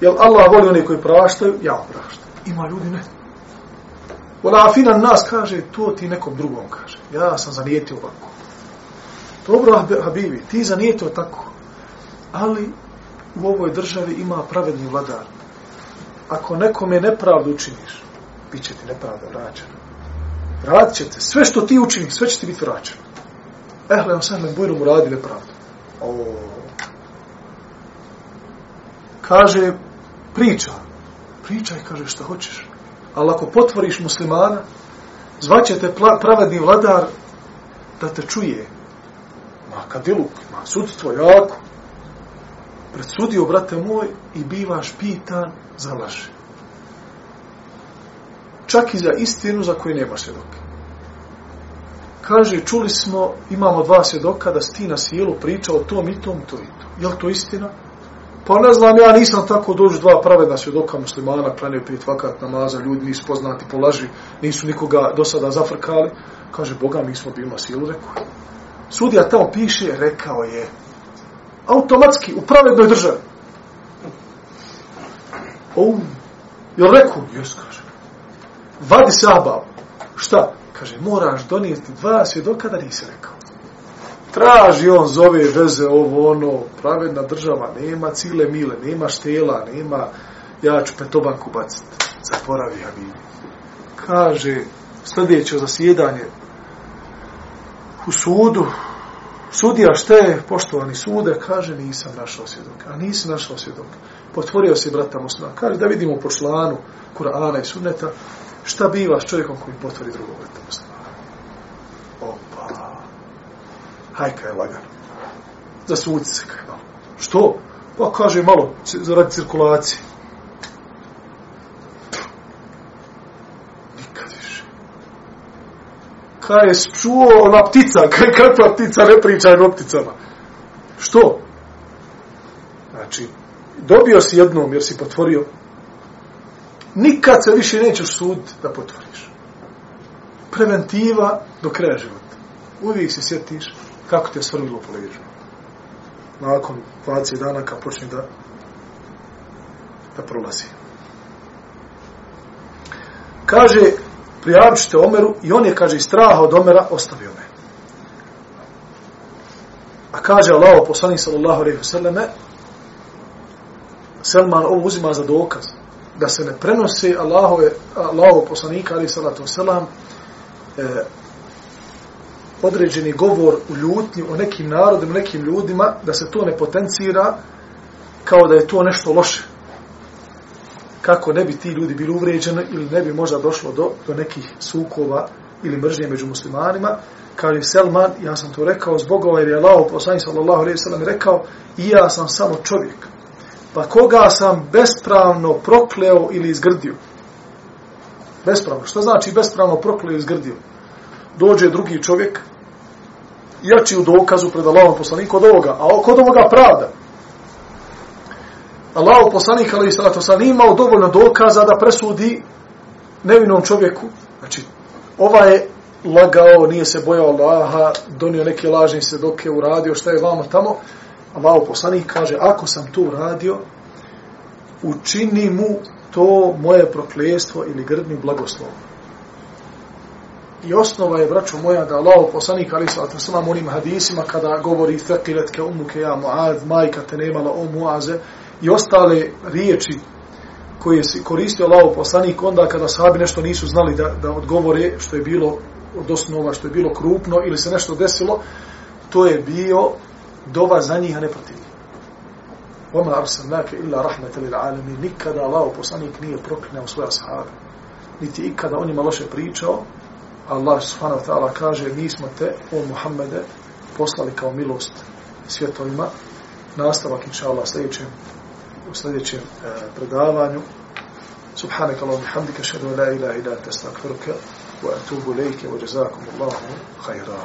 jel Allah voli oni koji praštaju, ja praštam. Ima ljudi, ne. Wala afina nas, kaže, to ti nekom drugom kaže ja sam zanijetio ovako. Dobro, Habibi, ti zanijetio tako. Ali u ovoj državi ima pravedni vladar. Ako nekome nepravdu učiniš, bit će ti nepravda vraćana. Vratit će te. Sve što ti učiniš, sve će ti biti vraćano. Ehle, on sam me bojno mu radi nepravdu. O. Kaže, priča. Pričaj, kaže, što hoćeš. Ali ako potvoriš muslimana, zvaće te pravedni vladar da te čuje. Ma kadiluk, ma sudstvo jako. Pred sudio, brate moj, i bivaš pitan za laži. Čak i za istinu za koju nema svjedoka. Kaže, čuli smo, imamo dva svjedoka da si ti na silu pričao o tom i tom, to i to. Je to istina? Pa ne znam, ja nisam tako dođu dva pravedna svjedoka muslimana, klanio pet vakat namaza, ljudi nisu poznati po laži, nisu nikoga do sada zafrkali. Kaže, Boga, mi smo bili na silu, rekao. Sudija tamo piše, rekao je, automatski, u pravednoj državi. O, Jel rekao? Jes, kaže. Vadi se abav. Šta? Kaže, moraš donijeti dva svjedoka da nisi rekao. Traži on, zove, veze, ovo, ono, pravedna država, nema cile mile, nema štela, nema, ja ću petobanku baciti. Zaporavi, ja. Kaže, sljedeće zasjedanje u sudu, sudija šta je, poštovani sude, kaže, nisam našao svjedoka. A nisi našao svjedoka. Potvorio se brata Mosna, Kaže, da vidimo po članu Kur'ana i sunneta, šta biva s čovjekom koji potvori drugog brata Mosna. Hajka je lagano. Za sudi se kaj malo. Što? Pa kaže malo, zaradi cirkulacije. kaj je čuo ona ptica, kaj kakva ptica, ne pričaj o pticama. Što? Znači, dobio si jednom jer si potvorio, nikad se više nećeš sud da potvoriš. Preventiva do kraja života. Uvijek se sjetiš kako te svrnilo po leđu. Nakon 20 dana kad počne da da prolazi. Kaže, prijavit ćete Omeru i on je, kaže, iz straha od Omera ostavio me. A kaže Allah, poslanik sallallahu alaihi wa sallame, Selman ovo uzima za dokaz da se ne prenose Allahove, Allahov poslanika alaihi sallatu wa sallam e, određeni govor u ljutnji o nekim narodima, nekim ljudima, da se to ne potencira kao da je to nešto loše kako ne bi ti ljudi bili uvređeni ili ne bi možda došlo do, do nekih sukova ili mržnje među muslimanima, kaže Selman, ja sam to rekao zbog ovaj jer je Allah poslani sallallahu alaihi sallam rekao i ja sam samo čovjek. Pa koga sam bespravno prokleo ili izgrdio? Bespravno. Što znači bespravno prokleo ili izgrdio? Dođe drugi čovjek, jači u dokazu pred Allahom poslaniku od ovoga, a kod ovoga pravda. Allahov poslanik ali salatu sa nije imao dovoljno dokaza da presudi nevinom čovjeku. Znači, ova je lagao, nije se bojao Allaha, donio neke lažne svedoke, uradio šta je vamo tamo. Allahov poslanik kaže, ako sam to uradio, učini mu to moje prokljestvo ili grdni blagoslov. I osnova je, braćo moja, da Allah poslanik, ali sa sam onim hadisima, kada govori fekiletke umuke ja muad, majka te nemala o muaze, i ostale riječi koje se koristio Allah poslanik onda kada sahabi nešto nisu znali da, da odgovore što je bilo od osnova, što je bilo krupno ili se nešto desilo, to je bio dova za njih, a ne protiv njih. Oma arsalnake illa rahmeta lil alami, nikada Allah poslanik nije proklinao svoja sahabe. Niti ikada onima loše pričao, Allah subhanahu wa ta'ala kaže, mi smo te, o Muhammede, poslali kao milost svjetovima. Nastavak, inša Allah, sljedećem u sljedećem uh, predavanju. سبحانك اللهم وبحمدك اشهد ان لا اله الا انت استغفرك واتوب اليك وجزاكم الله خيرا